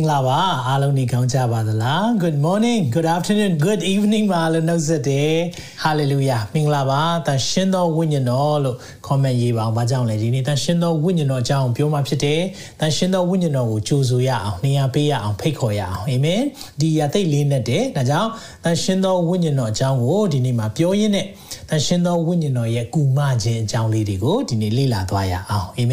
င်္ဂလာပါအားလုံးနေကောင်းကြပါသလား Good morning good afternoon good evening ပါလို့နှုတ်ဆက်တယ် Hallelujah မင်္ဂလာပါတန်ရှင်းသောဝိညာဉ်တော်လို့ comment ရေးပါအောင်ဘာကြောင့်လဲဒီနေ့တန်ရှင်းသောဝိညာဉ်တော်အကြောင်းပြောမှဖြစ်တယ်တန်ရှင်းသောဝိညာဉ်တော်ကိုကြိုဆိုရအောင်နေရာပေးရအောင်ဖိတ်ခေါ်ရအောင်အာမင်ဒီရသိလေးနဲ့တယ်ဒါကြောင့်တန်ရှင်းသောဝိညာဉ်တော်အကြောင်းကိုဒီနေ့မှာပြောရင်းနဲ့တန်ရှင်းသောဝိညာဉ်တော်ရဲ့ကူမခြင်းအကြောင်းလေးတွေကိုဒီနေ့လေ့လာသွားရအောင်အာ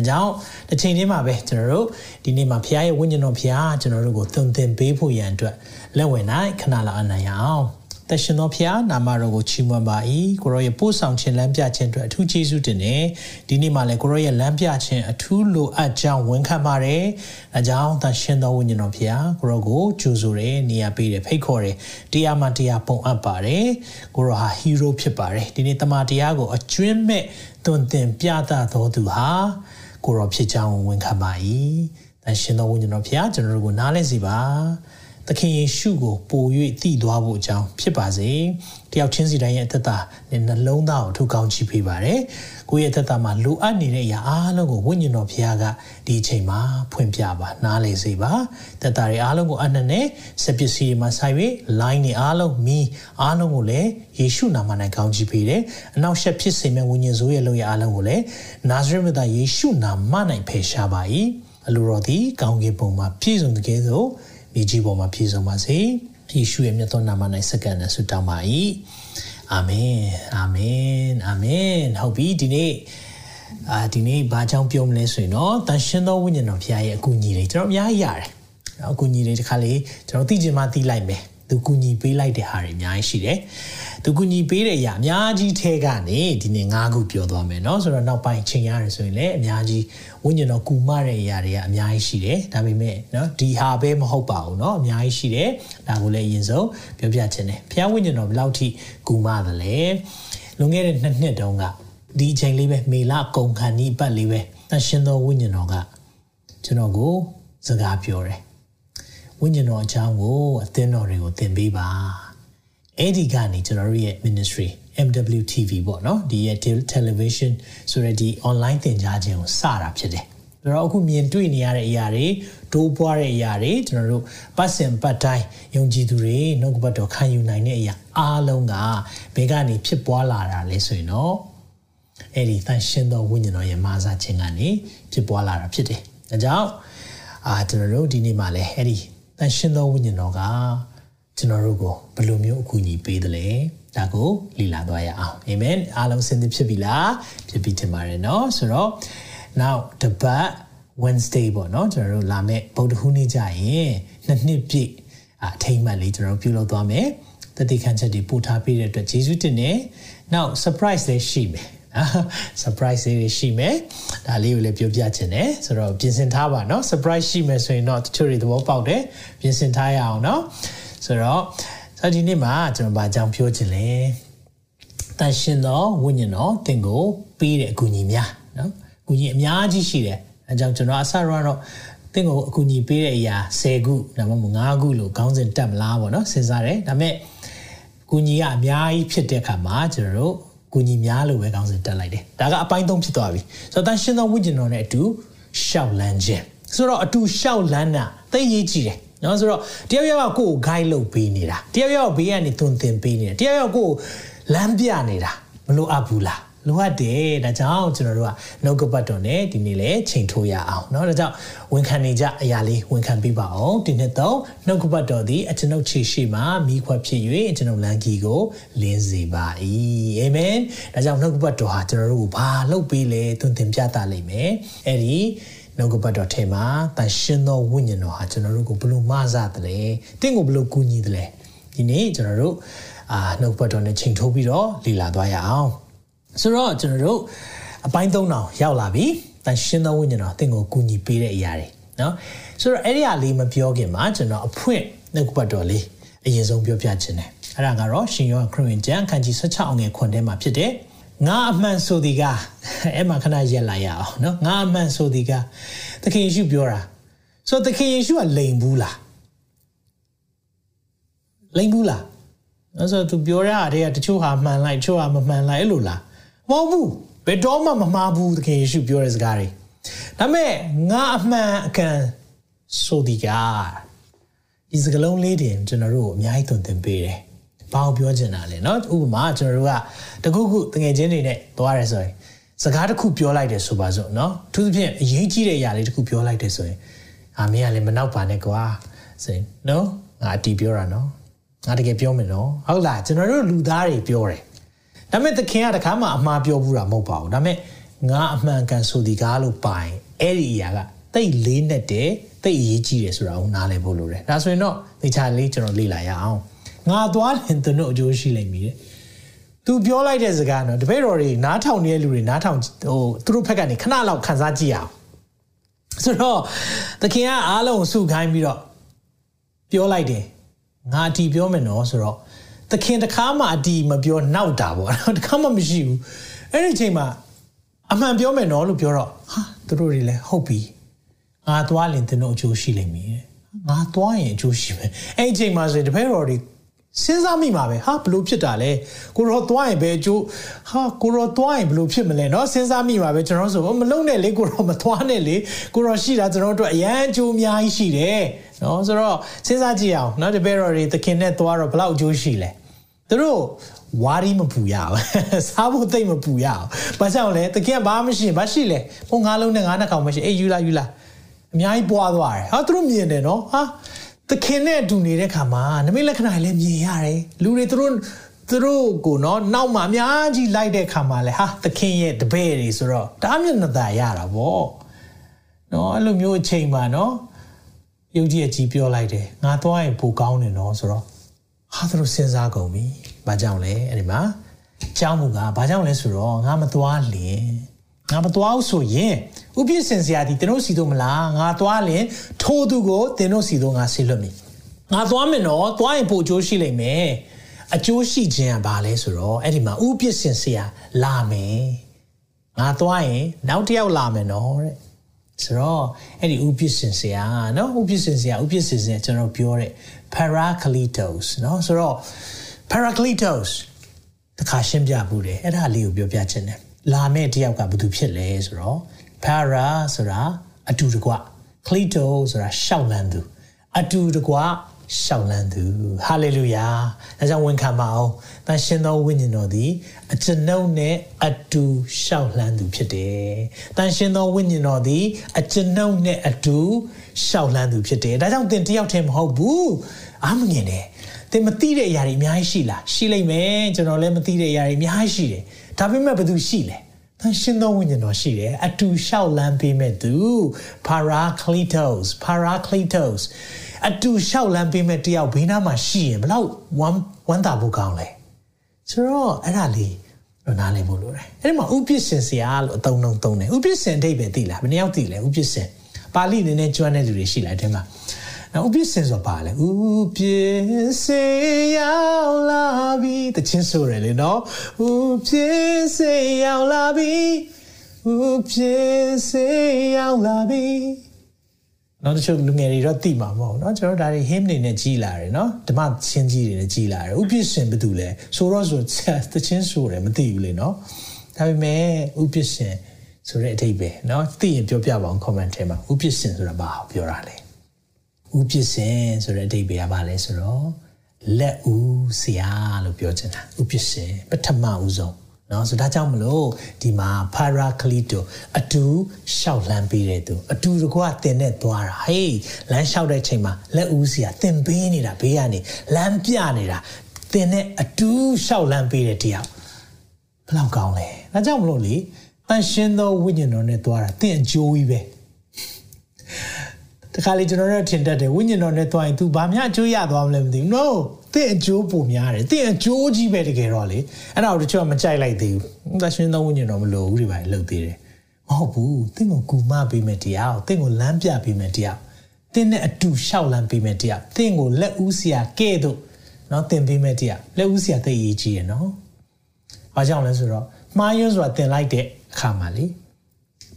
မင်အကြောင်းတစ်ချိန်တည်းမှာပဲကျွန်တော်တို့ဒီနေ့မှာဖခင်ရဲ့ဝိညာဉ်တော်ဖခင်ကျွန်တော်တို့ကိုသွန်သင်ပေးဖို့ရန်အတွက်လက်ဝင်နိုင်ခဏလောက်အနံ့ရအောင်တရှင်တော်ဖျားနာမတော်ကိုချီးမွမ်းပါ၏ကိုရောရဲ့ပို့ဆောင်ခြင်းလမ်းပြခြင်းအတွက်အထူးကျေးဇူးတင်တယ်ဒီနေ့မှလည်းကိုရောရဲ့လမ်းပြခြင်းအထူးလိုအပ်ကြောင်းဝန်ခံပါတယ်အကြောင်းတရှင်တော်ဝိညာဉ်တော်ဖျားကိုရောကိုကြိုဆိုတယ်နေရာပေးတယ်ဖိတ်ခေါ်တယ်တရားမှတရားပုံအပ်ပါတယ်ကိုရောဟာဟီးရိုးဖြစ်ပါတယ်ဒီနေ့တမန်တရားကိုအကျွင်းမဲ့သွန်သင်ပြသတော်သူဟာ ကိုရောဖြစ်ကြောင်းဝန်ခံပါ၏တန်ရှင်တော်ဝိညာဉ်တော်ဖျားကျွန်တော်တို့ကိုနားလဲစီပါ သခင်ယေရှုကိုပို၍တည်သွားဖို့အကြောင်းဖြစ်ပါစေတယောက်ချင်းစီတိုင်းရဲ့အသက်တာနဲ့နှလုံးသားကိုထုတ်ကောင်းချီးပေးပါရယ်ကိုယ့်ရဲ့အသက်တာမှာလိုအပ်နေတဲ့အရာအားလုံးကိုဝိညာဉ်တော်ဖခင်ကဒီအချိန်မှာဖွင့်ပြပါနားလည်စေပါသက်တာတွေအားလုံးကိုအနှံ့နဲ့စပစ္စည်းတွေမှာဆိုင်၍ line တွေအားလုံးမီအားလုံးကိုလည်းယေရှုနာမ၌ကောင်းချီးပေးတယ်အနောက်ရှက်ဖြစ်စေမဲ့ဝိညာဉ်ဆိုးရဲ့လုပ်ရအားလုံးကိုလည်းနာဇရက်မြတ်သားယေရှုနာမ၌ဖယ်ရှားပါ၏အလိုတော်သည်ကောင်းကင်ဘုံမှာပြည့်စုံတဲ့ကဲ့သို့ မြေကြီးပေါ်မှာပြည့်စုံပါစေယေရှုရဲ့မြတ်သောနာမ၌စက္ကန့်နဲ့ဆုတောင်းပါ၏အာမင်အာမင်အာမင်ဟုတ်ပြီဒီနေ့အာဒီနေ့ဘာကြောင့်ပြောမလဲဆိုရင်တော့တန်ရှင်သောဝိညာဉ်တော်ဖခင်ရဲ့အကူအညီတွေကျွန်တော်အများကြီးရတယ်အကူအညီတွေတစ်ခါလေကျွန်တော်သိချင်မှသိလိုက်မယ်သူကူညီပေးလိုက်တဲ့ဟာတွေအများကြီးရှိတယ်။သူကူညီပေးတဲ့အရာအများကြီးထဲကနေဒီနေ့၅ခုပြောသွားမယ်เนาะဆိုတော့နောက်ပိုင်းချိန်ရတယ်ဆိုရင်လည်းအများကြီး ဝိညာဉ်တော်ကူမတဲ့အရာတွေကအများကြီးရှိတယ်။ဒါပေမဲ့เนาะဒီဟာပဲမဟုတ်ပါဘူးเนาะအများကြီးရှိတယ်။ဒါကိုလည်းအရင်ဆုံးပြောပြချင်တယ်။ဘုရားဝိညာဉ်တော်ဘယ်လောက်ထိကူမသလဲ။လွန်ခဲ့တဲ့နှစ်နှစ်တုန်းကဒီအချိန်လေးပဲမေလကုန်ခါနီးပတ်လေးပဲတန်ရှင်သောဝိညာဉ်တော်ကကျွန်တော်ကိုစကားပြောတယ်ဝိညာဉ်တော်အကြောင်းကိုအသင်းတော်တွေကိုသင်ပေးပါအဲ့ဒီကနေကျွန်တော်တို့ရဲ့ ministry MWTV ပေါ့နော်ဒီရဲ့ television ဆိုရတဲ့ဒီ online သင်ကြားခြင်းကိုစတာဖြစ်တယ်ဒါတော့အခုမြင်တွေ့နေရတဲ့အရာတွေတိုးပွားတဲ့အရာတွေကျွန်တော်တို့ပတ်စင်ပတ်တိုင်းယုံကြည်သူတွေနှုတ်ကပတ်တော်ခံယူနိုင်တဲ့အရာအားလုံးကဘယ်ကနေဖြစ်ပွားလာတာလဲဆိုရင်တော့အဲ့ဒီသန့်ရှင်းသောဝိညာဉ်တော်ရဲ့မာစာခြင်းကနေဖြစ်ပွားလာတာဖြစ်တယ်။ဒါကြောင့်အာကျွန်တော်တို့ဒီနေ့မှာလည်းအဲ့ဒီတန်ရှင်သောဝိညာဉ်တော်ကကျွန်တော်တို့ကိုဘယ်လိုမျိုးအကူအညီပေးသလဲ ဒါကိုလေ့လာသွားရအောင်အာမင်အားလုံးစင်သစ်ဖြစ်ပြီလားဖြစ်ပြီတင်ပါတယ်เนาะဆိုတော့ now တပတ် Wednesday ပေါ့เนาะကျွန်တော်တို့လာမယ့်ဗုဒ္ဓဟူးနေ့ကြရင်နှစ်နှစ်ပြည့်အထိမ်းမှတ်လေးကျွန်တော်တို့ပြုလုပ်သွားမယ်တတိခန့်ချက်တွေပို့ထားပေးတဲ့အတွက်ယေရှုတင်နေ now surprise လေးရှိမယ် surprise တွေရှိမယ်ဒါလေးကိုလည်းပြောပြချင်တယ်ဆိုတော့ပြင်ဆင်ထားပါเนาะ surprise ရှိမယ်ဆိုရင်တော့တချို့တွေသဘောပေါက်တယ်ပြင်ဆင်ထားရအောင်เนาะ ဆိုတော့ဒီနေ့မှာကျွန်တော်ဗာကြောင်ပြောချင်လဲတန်ရှင်သောဝိညာဉ်တော်သင်ကိုပေးတဲ့အကူအညီများနော်အကူအညီအများကြီးရှိတယ်အဲကြောင့်ကျွန်တော်အစရတော့သင်ကိုအကူအညီပေးတဲ့အရာ10ခုဒါမှမဟုတ်9ခုလို့ခေါင်းစဉ်တက်မလားပေါ့နော်စဉ်းစားတယ်ဒါပေမဲ့အကူအညီကအများကြီးဖြစ်တဲ့အခါမှာကျွန်တော်တို့အကူအညီများလို့ပဲခေါင်းစဉ်တက်လိုက်တယ်ဒါကအပိုင်း၃ဖြစ်သွားပြီဆိုတော့တန်ရှင်သောဝိညာဉ်တော်နဲ့အတူရှောက်လန်းခြင်းဆိုတော့အတူရှောက်လန်းတာသိရေးကြည့်တယ် နော်ဆိုတော့တယောက်ယောက်ကကိုယ်ကို guide လုပ်ပေးနေတာတယောက်ယောက်ဘေးကနေသွန်သင်ပေးနေတာတယောက်ယောက်ကိုလမ်းပြနေတာမလိုအပ်ဘူးလားလိုအပ်တယ်ဒါကြောင့်ကျွန်တော်တို့ကနှုတ်ကပတ်တော်နဲ့ဒီနေ့လဲချိန်ထိုးရအောင်เนาะဒါကြောင့်ဝန်ခံနေကြအရာလေးဝန်ခံပေးပါအောင်ဒီနှစ်တော့နှုတ်ကပတ်တော်သည်အကျွန်ုပ်ခြေရှိမှမိခွက်ဖြစ်၍ကျွန်ုပ်လမ်းကြီးကိုလင်းစေပါ၏အာမင်ဒါကြောင့်နှုတ်ကပတ်တော်ဟာကျွန်တော်တို့ကိုဘာလုပ်ပေးလဲသွန်သင်ပြသလိမ့်မယ်အဲ့ဒီ နှုတ်ကပတ်တော်ထဲမှာတန်ရှင်သောဝိညာဉ်တော်ဟာကျွန်တော်တို့ကိုဘလို့မဆသလဲတင့်ကိုဘလို့ကူညီသလဲဒီနေ့ကျွန်တော်တို့အာနှုတ်ပတ်တော်နဲ့ချိန်ထိုးပြီးတော့လေ့လာသွားရအောင်ဆိုတော့ကျွန်တော်တို့အပိုင်း၃တောင်ရောက်လာပြီတန်ရှင်သောဝိညာဉ်တော်တင့်ကိုကူညီပေးတဲ့အရာတွေနော်ဆိုတော့အဲ့ဒီအရာလေးမပြောခင်မှာကျွန်တော်အဖွင့်နှုတ်ပတ်တော်လေးအရင်ဆုံးပြောပြခြင်းတယ်အဲ့ဒါကတော့ရှင်ယောဟန်ခရစ်ဝင်ကျမ်းအခန်းကြီး16အငယ်9ထဲမှာဖြစ်တယ်။ ငါအမှန်ဆိုဒီကအဲ့မှာခဏရက်လိုက်ရအောင်နော်ငါအမှန်ဆိုဒီကသခင်ယေရှုပြောတာဆိုတော့သခင်ယေရှုကလိန်ဘူးလားလိန်ဘူးလားအဲ့ဆိုသူပြောရတဲ့တချို့ဟာမှန်လိုက်တချို့ဟာမမှန်လိုက်အဲ့လိုလားမဟုတ်ဘူးဘယ်တော့မှမမှားဘူးသခင်ယေရှုပြောတဲ့စကားတွေဒါပေမဲ့ငါအမှန်အကန်ဆိုဒီကဒီစကလုံးလေးတင်ကျွန်တော်တို့အများကြီးသွန်သင်ပေးတယ် ဘာကိုပြောချင်တာလဲเนาะဥပမာကျွန်တော်တို့ကတခုခုတငယ်ချင်းတွေနဲ့သွားရဲဆိုရင်စကားတစ်ခုပြောလိုက်တယ်ဆိုပါစို့เนาะသူသဖြင့်အရေးကြီးတဲ့အရာလေးတစ်ခုပြောလိုက်တယ်ဆိုရင်အာမင်းကလည်းမနောက်ပါနဲ့ကွာဆိုရင်เนาะငါအတီးပြောတာเนาะငါတကယ်ပြောမယ်နော်ဟုတ်လားကျွန်တော်တို့လူသားတွေပြောတယ်ဒါပေမဲ့သခင်ကတခါမှအမှားပြောဘူးတာမဟုတ်ပါဘူးဒါပေမဲ့ငါအမှန်ကန်ဆိုဒီကားလို့ပိုင်အဲ့ဒီအရာကတိတ်လေးနဲ့တည်းတိတ်အရေးကြီးတယ်ဆိုတာကိုနားလည်ဖို့လိုတယ်ဒါဆိုရင်တော့ဒီချာလေးကျွန်တော်လေ့လာရအောင် ငါသွားရင်သူတို့အကျိုးရှိလိမ့်မည်သူပြောလိုက်တဲ့စကားတော့တပည့်တော်တွေနားထောင်နေတဲ့လူတွေနားထောင်ဟိုသူတို့ဘက်ကနေခဏလောက်ခန်းစားကြည့်အောင်ဆိုတော့သခင်ကအားလုံးစုခိုင်းပြီးတော့ပြောလိုက်တယ်ငါအတီပြောမယ်နော်ဆိုတော့သခင်တခါမှအတီမပြောနောက်တာပေါ့တခါမှမရှိဘူးအဲ့ဒီအချိန်မှာအမှန်ပြောမယ်နော်လို့ပြောတော့ဟာသူတို့တွေလည်းဟုတ်ပြီငါသွားရင်သူတို့အကျိုးရှိလိမ့်မယ်ငါသွားရင်အကျိုးရှိမယ်အဲ့ဒီအချိန်မှာဆိုရင်တပည့်တော်တွေ စဉ်းစားမိမှာပဲဟာဘလို့ဖြစ်တာလဲကိုရောသွားရင်ဘယ်အကျိုးဟာကိုရောသွားရင်ဘလို့ဖြစ်မလဲเนาะစဉ်းစားမိမှာပဲကျွန်တော်ဆိုမလုံးနဲ့လေကိုရောမသွားနဲ့လေကိုရောရှိတာကျွန်တော်တို့အရန်အကျိုးအများကြီးရှိတယ်เนาะဆိုတော့စဉ်းစားကြည့်အောင်เนาะတပည့်တော်တွေသခင်နဲ့သွားတော့ဘလောက်အကျိုးရှိလဲသူတို့ဝါရီမပူရအောင်စားဖို့သိမ့်မပူရအောင်ဘာကြောင့်လဲတကယ်ဘာမှမရှိဘာရှိလဲဘုံငါးလုံးနဲ့ငါးနှကောင်မရှိအေးယူလာယူလာအများကြီးပွားသွားတယ်ဟာသူတို့မြင်တယ်နော်ဟာ သခင်နဲ့အတူနေတဲ့ခါမှာနမိတ်လက္ခဏာလည်းမြင်ရတယ်လူတွေသူတို့သူတို့ကိုနော်နောက်မှအများကြီးလိုက်တဲ့ခါမှာလဲဟာသခင်ရဲ့တပည့်တွေဆိုတော့တားမျက်နှာသာရတာဗောနော်အဲ့လိုမျိုးအချိန်မှာနော်ယုံကြည်အကြီးပြောလိုက်တယ်ငါသွားရင်ပိုကောင်းတယ်နော်ဆိုတော့ဟာသူတို့စဉ်းစားကုန်ပြီဘာကြောင့်လဲအဲ့ဒီမှာအကြောင်းမူကဘာကြောင့်လဲဆိုတော့ငါမသွားလင် ငါမသွားဘူးဆိုရင်ဥပိစင်စရာဒီတင်တို့စီတို့မလားငါသွားလင်ထိုးသူကိုတင်တို့စီတို့ငါဆေလွတ်မိငါသွားမယ်နော်သွားရင်ပို့အကျိုးရှိလိမ့်မယ်အကျိုးရှိခြင်းကဘာလဲဆိုတော့အဲ့ဒီမှာဥပိစင်စရာလာမယ်ငါသွားရင်နောက်တစ်ယောက်လာမယ်နော်တဲ့ဆိုတော့အဲ့ဒီဥပစ္စင်စရာနော်ဥပစ္စင်စရာဥပစ္စင်စရာကျွန်တော်ပြောတဲ့ paracletos နော်ဆိုတော့ paracletos တခါရှင်းပြဘူးတယ်အဲ့ဒါလေးကိုပြောပြချင်တယ် လာမဲ့တယောက်ကဘာသူဖြစ်လဲဆိုတော့ para ဆိုတာအတူတကွ cleto ဆိုတာရှောက်လန်းသူအတူတကွရှောက်လန်းသူဟာလေလုယာဒါကြောင့်ဝန်ခံပါအောင်တန်ရှင်သောဝိညာဉ်တော်သည်အကျွန်ုပ်နဲ့အတူရှောက်လန်းသူဖြစ်တယ်တန်ရှင်သောဝိညာဉ်တော်သည်အကျွန်ုပ်နဲ့အတူရှောက်လန်းသူဖြစ်တယ်ဒါကြောင့်သင်တယောက်တည်းမဟုတ်ဘူးအာမငင်တယ်သင်မသိတဲ့အရာတွေအများကြီးရှိလားရှိလိမ့်မယ်ကျွန်တော်လည်းမသိတဲ့အရာတွေအများကြီးရှိတယ်ဒါပေမဲ့ဘယ်သူရှိလဲတန်ရှင်သောဝိညာဉ်တော်ရှိတယ်အတူလျှောက်လန်းပေးမဲ့သူ paracletos paracletos အတူလျှောက်လန်းပေးမဲ့တယောက်ဘေးနားမှာရှိရင်ဘလောက်ဝမ်းဝမ်းသာဖို့ကောင်းလဲဆိုတော့အဲ့ဒါလေးတော့နားလည်ဖို့လိုတယ်အဲ့ဒီမှာဥပ္ပစ္စင်စရာလို့အသုံးလုံးသုံးတယ်ဥပ္ပစ္စင်အဓိပ္ပာယ်သိလားဘယ်နှယောက်သိလဲဥပ္ပစ္စင်ပါဠိနည်းနည်းကျွမ်းတဲ့လူတွေရှိလားတဲ့မှာ နော်ဥပ္ပစ္စင်ဆိုပါလေဥပ္ပစ္စင်ရောက်လာပြီတချင်းဆိုရလေနော်ဥပ္ပစ္စင်ရောက်လာပြီဥပ္ပစ္စင်ရောက်လာပြီနော်တချို့လူငယ်တွေတော့သိမှာမဟုတ်เนาะကျွန်တော်ဒါတွေ hymn တွေနဲ့ကြီးလာတယ်เนาะဓမ္မချင်းကြီးတွေနဲ့ကြီးလာတယ်ဥပ္ပစ္စင်ဘာတူလဲဆိုတော့ဆိုတချင်းဆိုတယ်မသိဘူးလေเนาะဒါပေမဲ့ဥပ္ပစ္စင်ဆိုတဲ့အဓိပ္ပာယ်เนาะသိရင်ပြောပြပါအောင် comment ထဲမှာဥပ္ပစ္စင်ဆိုတာဘာပြောတာလဲ ဥပစ္စင်ဆိုတဲ့အဓိပ္ပာယ်ကဘာလဲဆိုတော့လက်ဦးဆရာလို့ပြောချင်တာဥပစ္စင်ပထမဦးဆုံးเนาะဆိုဒါကြောင့်မလို့ဒီမှာ paraclito အတူရှောက်လန်းပေးတဲ့သူအတူတကွတင်နဲ့သွားတာဟေးလမ်းလျှောက်တဲ့ချိန်မှာလက်ဦးဆရာတင်ပေးနေတာဘေးကနေလမ်းပြနေတာတင်နဲ့အတူရှောက်လန်းပေးတဲ့တရားဘယ်လောက်ကောင်းလဲဒါကြောင့်မလို့လေတန်ရှင်းသောဝိညာဉ်တော်နဲ့သွားတာတင်အကျိုးကြီးပဲတ ခါလေကျွန်တော်တို့ထင်တတ်တယ်ဝိညာဉ်တော်နဲ့တွားရင် तू ဘာမှအကျိုးရသွားမလဲမသိဘူး no သင်အကျိုးပုံများတယ်သင်အကျိုးကြီးပဲတကယ်တော့လေအဲ့ဒါကိုတချို့ကမကြိုက်လိုက်သေးဘူးသရှင်သောဝိညာဉ်တော်မလိုဘူးဒီပိုင်းလှုပ်သေးတယ်မဟုတ်ဘူးသင်ကိုကူမပေးမယ်တရားကိုသင်ကိုလမ်းပြပေးမယ်တရားသင်နဲ့အတူလျှောက်လမ်းပေးမယ်တရားသင်ကိုလက်ဦးစရာကဲ့သို့နော်သင်ပေးမယ်တရားလက်ဦးစရာသိရေးကြီးရနော်ဘာကြောင့်လဲဆိုတော့မှားယွန်းဆိုတာသင်လိုက်တဲ့အခါမှာလေ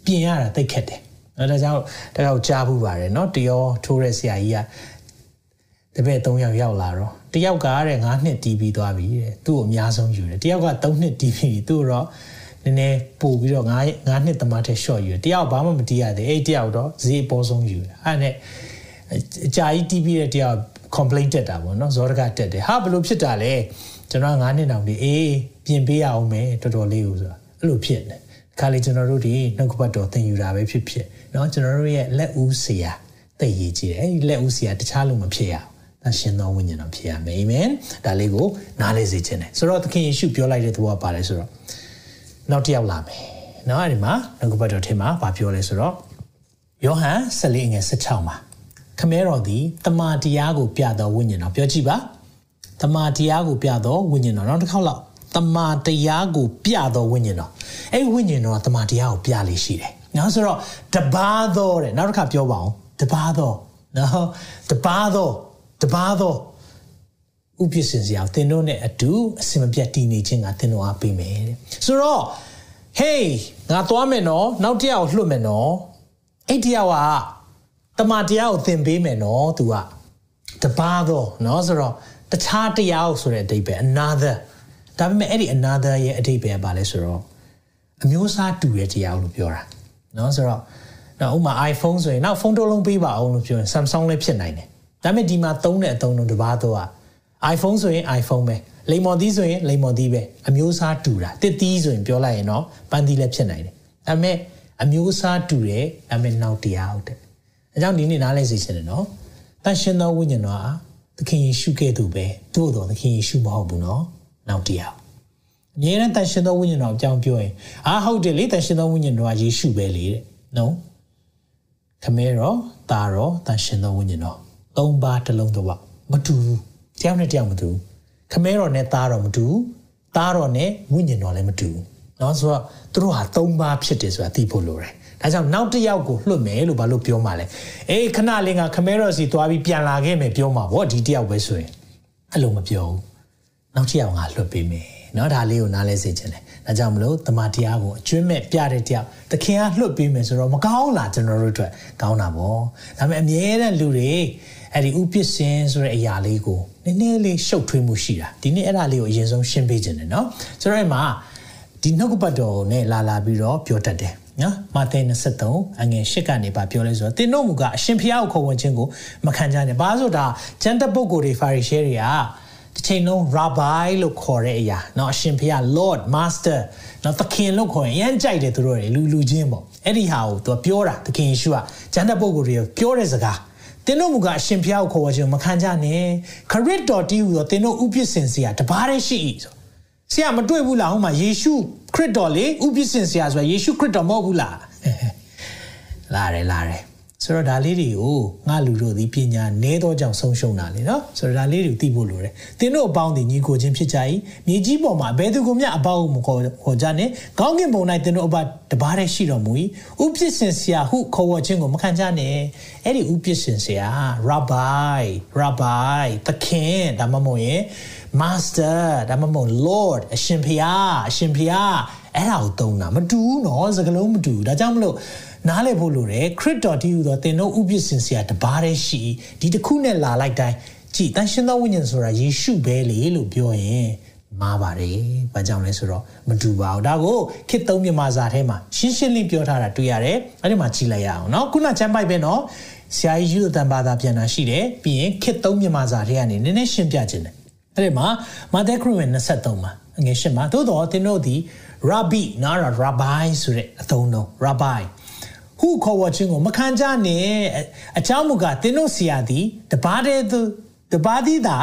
ပြင်ရတာသိခက်တယ် နော်ဒါကြောင့်တကောက်ကြားဘူးပါတယ်နော်တရောထိုးတဲ့ဆရာကြီးကတပည့်၃ယောက်ရောက်လာတော့တယောက်ကတဲ့9နှစ်တီးပြီးသွားပြီတဲ့သူ့ကိုအများဆုံးယူတယ်တယောက်က3နှစ်တီးပြီးသူ့တော့နည်းနည်းပို့ပြီးတော့9 9နှစ်တမထက် short ယူတယ်တယောက်ဘာမှမတီးရသေးအဲ့တယောက်တော့ဈေးအပေါ်ဆုံးယူတယ်အဲ့နဲ့အကြာကြီးတီးပြီးတဲ့တယောက် complaint တက်တာပေါ့နော်ဇောတကတက်တယ်ဟာဘလို့ဖြစ်တာလဲကျွန်တော်9နှစ်တောင်ဒီအေးပြင်ပေးရအောင်မယ်တော်တော်လေးကိုဆိုတာအဲ့လိုဖြစ်နေခါလေကျွန်တော်တို့ဒီနှုတ်ကပတ်တော်သင်ယူတာပဲဖြစ်ဖြစ် เนาะကျွန်တော်တို့ရဲ့လက်ဦးဆရာသိရည်ကြည့်တယ်အဲ့ဒီလက်ဦးဆရာတခြားလို့မဖြစ်ရအောင်တရှင်သောဝိညာဉ်တော်ဖြစ်ရမယ်အာမင်ဒါလေးကိုနားလေစေခြင်းတယ်ဆိုတော့သခင်ယေရှုပြောလိုက်တဲ့သဘောပါလဲဆိုတော့နောက်တစ်ယောက်လာမယ်เนาะအဲ့ဒီမှာနှုတ်ကပတ်တော်ထဲမှာဗာပြောလဲဆိုတော့ယောဟန်14ငယ်16မှာခမဲတော်သည်တမာတရားကိုပြသောဝိညာဉ်တော်ပြောကြည့်ပါတမာတရားကိုပြသောဝိညာဉ်တော်နောက်တစ်ခေါက်လောက်တမာတရားကိုပြသောဝိညာဉ်တော်အဲ့ဝိညာဉ်တော်ကတမာတရားကိုပြလေးရှိတယ် နော်ဆိုတော့တပါသောတဲ့နောက်တစ်ခါပြောပါအောင်တပါသောနော်တပါသောတပါသောဥပ္ပစ္စင်စရာသင်တို့နဲ့အတူအစင်မပြတ်တည်နေခြင်းကသင်တို့အားပေးမယ်တဲ့ဆိုတော့ hey ငါသွားမယ်နော်နောက်တစ်ယောက်လွှတ်မယ်နော်အဲ့တစ်ယောက်ကတမန်တရားကိုသင်ပေးမယ်နော် तू ကတပါသောနော်ဆိုတော့တခြားတရားဆိုတဲ့အဓိပ္ပာယ် another ဒါပေမဲ့အဲ့ဒီ another ရဲ့အဓိပ္ပာယ်ကဘာလဲဆိုတော့အမျိုးအစားတူတဲ့တရားလို့ပြောတာ နော်ဆိုတော့နော်ဥမာ iPhone ဆိုရင်နောက်ဖုန်းတစ်လုံးပေးပါအောင်လို့ပြောရင် Samsung လည်းဖြစ်နိုင်တယ်ဒါပေမဲ့ဒီမှာသုံးတဲ့အသုံးလုံးတစ်ပါးတော့ iPhone ဆိုရင် iPhone ပဲလိမ္မော်သီးဆိုရင်လိမ္မော်သီးပဲအမျိုးအစားတူတာတစ်သီးဆိုရင်ပြောလိုက်ရင်တော့ပန်းသီးလည်းဖြစ်နိုင်တယ်ဒါပေမဲ့အမျိုးအစားတူတယ်ဒါပေမဲ့နောက်တရားဟုတ်တယ်အဲကြောင့်ဒီနေ့နားလဲစေချင်တယ်နော်တန်ရှင်သောဝိညာဉ်တော်ဟာသခင်ယေရှုကဲ့သို့ပဲသို့တော်သခင်ယေရှုမဟုတ်ဘူးနော်နောက်တရား အမြဲတမ်းတန်ရှင်သောဝိညာဉ်တော်အကြောင်းပြောရင်အာဟုတ်တယ်လေတန်ရှင်သောဝိညာဉ်တော်ကယေရှုပဲလေတဲ့နော်ခမဲရောတာရောတန်ရှင်သောဝိညာဉ်တော်သုံးပါးတစ်လုံးတစ်ဝက်မတူဘူးတယောက်နဲ့တယောက်မတူဘူးခမဲတော်နဲ့တာတော်မတူဘူးတာတော်နဲ့ဝိညာဉ်တော်လည်းမတူဘူးနော်ဆိုတော့သူတို့ဟာသုံးပါးဖြစ်တယ်ဆိုတာသိဖို့လိုတယ်ဒါကြောင့်နောက်တစ်ယောက်ကိုလွတ်မယ်လို့ဘာလို့ပြောမှာလဲအေးခဏလေးကခမဲတော်စီသွားပြီးပြန်လာခဲ့မယ်ပြောမှာဗောဒီတစ်ယောက်ပဲဆိုရင်အဲ့လိုမပြောဘူး နောက်တစ်ယောက်ကလွှတ်ပေးမယ်เนาะဒါလေးကိုနားလဲစေချင်တယ်ဒါကြောင့်မလို့တမန်တရားကိုအကျွမ်းမဲ့ပြတဲ့တရားသခင်ကလွှတ်ပေးမယ်ဆိုတော့မကောင်းလားကျွန်တော်တို့အတွက်ကောင်းတာပေါ့ဒါပေမဲ့အမြဲတမ်းလူတွေအဲ့ဒီဥပစ္စင်ဆိုတဲ့အရာလေးကိုနည်းနည်းလေးရှုပ်ထွေးမှုရှိတာဒီနေ့အဲ့ဒါလေးကိုအရင်ဆုံးရှင်းပေးခြင်းတယ်เนาะဆိုတော့အဲ့မှာဒီနှုတ်ကပတ်တော်နဲ့လာလာပြီးတော့ပြောတတ်တယ်နော်မာသဲ23အငယ်8ကနေပါပြောလဲဆိုတော့တင်တို့မူကအရှင်ဖျားကိုခေါ်ဝင်ခြင်းကိုမခံကြနဲ့ဘာလို့ဆိုတာကျန်တဲ့ပုဂ္ဂိုလ်တွေဖာရီရှဲတွေက တစ်ချိန်လုံး rabbi လို့ခေါ်တဲ့အရာเนาะအရှင်ဖျား lord master เนาะသခင်လို့ခေါ်ရင်အရင်ကြိုက်တယ်သူတို့တွေလူလူချင်းပေါ့အဲ့ဒီဟာကိုသူပြောတာသခင်ယေရှုကကျန်တဲ့ပုဂ္ဂိုလ်တွေကိုပြောတဲ့စကားတင်းတို့မူကအရှင်ဖျားကိုခေါ်ဝခြင်းမခံကြနဲ့ခရစ်တော်တီးဟူသောတင်းတို့ဥပစ္စင်စရာတပါးတည်းရှိ၏ဆိုဆရာမတွေ့ဘူးလားဟိုမှာယေရှုခရစ်တော်လေဥပစ္စင်စရာဆိုတာယေရှုခရစ်တော်မဟုတ်ဘူးလားလာတယ်လာတယ် ဆိုတော့ဒါလေးတွေကိုငါလူတို့ဒီပညာနည်းသောကြောင့်ဆုံးရှုံးတာလေနော်ဆိုတော့ဒါလေးတွေသိဖို့လိုတယ်သင်တို့အပေါင်းဒီညီကိုချင်းဖြစ်ကြ၏မြေကြီးပေါ်မှာဘယ်သူကမျှအပေါင်းမခေါ်ခေါ်ကြနဲ့ကောင်းကင်ဘုံ၌သင်တို့အပတပါးတည်းရှိတော်မူ၏ဥပစ္စင်ဆရာဟုခေါ်ဝခြင်းကိုမခံကြနဲ့အဲ့ဒီဥပစ္စင်ဆရာ rabbi rabbi သခင်ဒါမှမဟုတ်ရင် master ဒါမှမဟုတ် lord အရှင်ဖျားအရှင်ဖျားအဲ့ဒါကိုသုံးတာမတူဘူးနော်စကလုံးမတူဘူးဒါကြောင့်မလို့ နားလည်ဖို့လိုတယ်ခရစ်တော်တည်းဟူသောသင်တို့ဥပစ္စင်စရာတပါးတည်းရှိဒီတစ်ခုနဲ့လာလိုက်တိုင်းကြည်တန်ရှင်သောဝိညာဉ်ဆိုတာယေရှုပဲလေလို့ပြောရင်မှားပါတယ်။ဘာကြောင့်လဲဆိုတော့မတူပါဘူး။ဒါကိုခေတ်သုံးမြန်မာစာထဲမှာရှင်းရှင်းလင်းပြောထားတာတွေ့ရတယ်။အဲ့ဒီမှာကြည့်လိုက်ရအောင်နော်။ခုနချမ်းပိုက်ပဲနော်။ဆရာကြီးယူတန်ဘာသာပြန်တာရှိတယ်။ပြီးရင်ခေတ်သုံးမြန်မာစာထဲကနေနည်းနည်းရှင်းပြခြင်းတယ်။အဲ့ဒီမှာမာသဲခရစ်ဝင်23မှာငယ်ရှင်းမှာသို့တော်သင်တို့ဒီ rabbi နားရ rabbi ဆိုတဲ့အသုံးတော့ rabbi ဟုခေါ်ဝခြင်းကိုမခံကြနဲ့အเจ้าမူကသင်တို့ဆရာသည်တပါးတည်းသူတပါးသည်သာ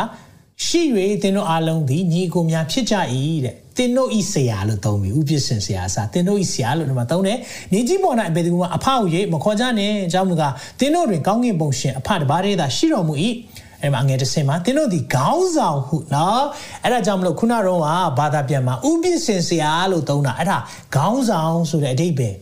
ရှိ၍သင်တို့အားလုံးသည်ညီကိုများဖြစ်ကြ၏တဲ့သင်တို့ဤဆရာလို့သုံးပြီးဥပစ္စင်ဆရာအစားသင်တို့ဤဆရာလို့ဒီမှာသုံးတယ်နေကြီးပေါ်၌ဘယ်သူမှအဖကိုရိမခေါ်ကြနဲ့အเจ้าမူကသင်တို့တွင်ကောင်းကင်ဘုံရှင်အဖတပါးတည်းသာရှိတော်မူ၏အဲ့မှာငယ်တစ်စင်မှာသင်တို့ဒီခေါင်းဆောင်ဟုနော်အဲ့ဒါကြောင့်မလို့ခုနတော့ကဘာသာပြန်မှာဥပစ္စင်ဆရာလို့သုံးတာအဲ့ဒါခေါင်းဆောင်ဆိုတဲ့အဓိပ္ပာယ်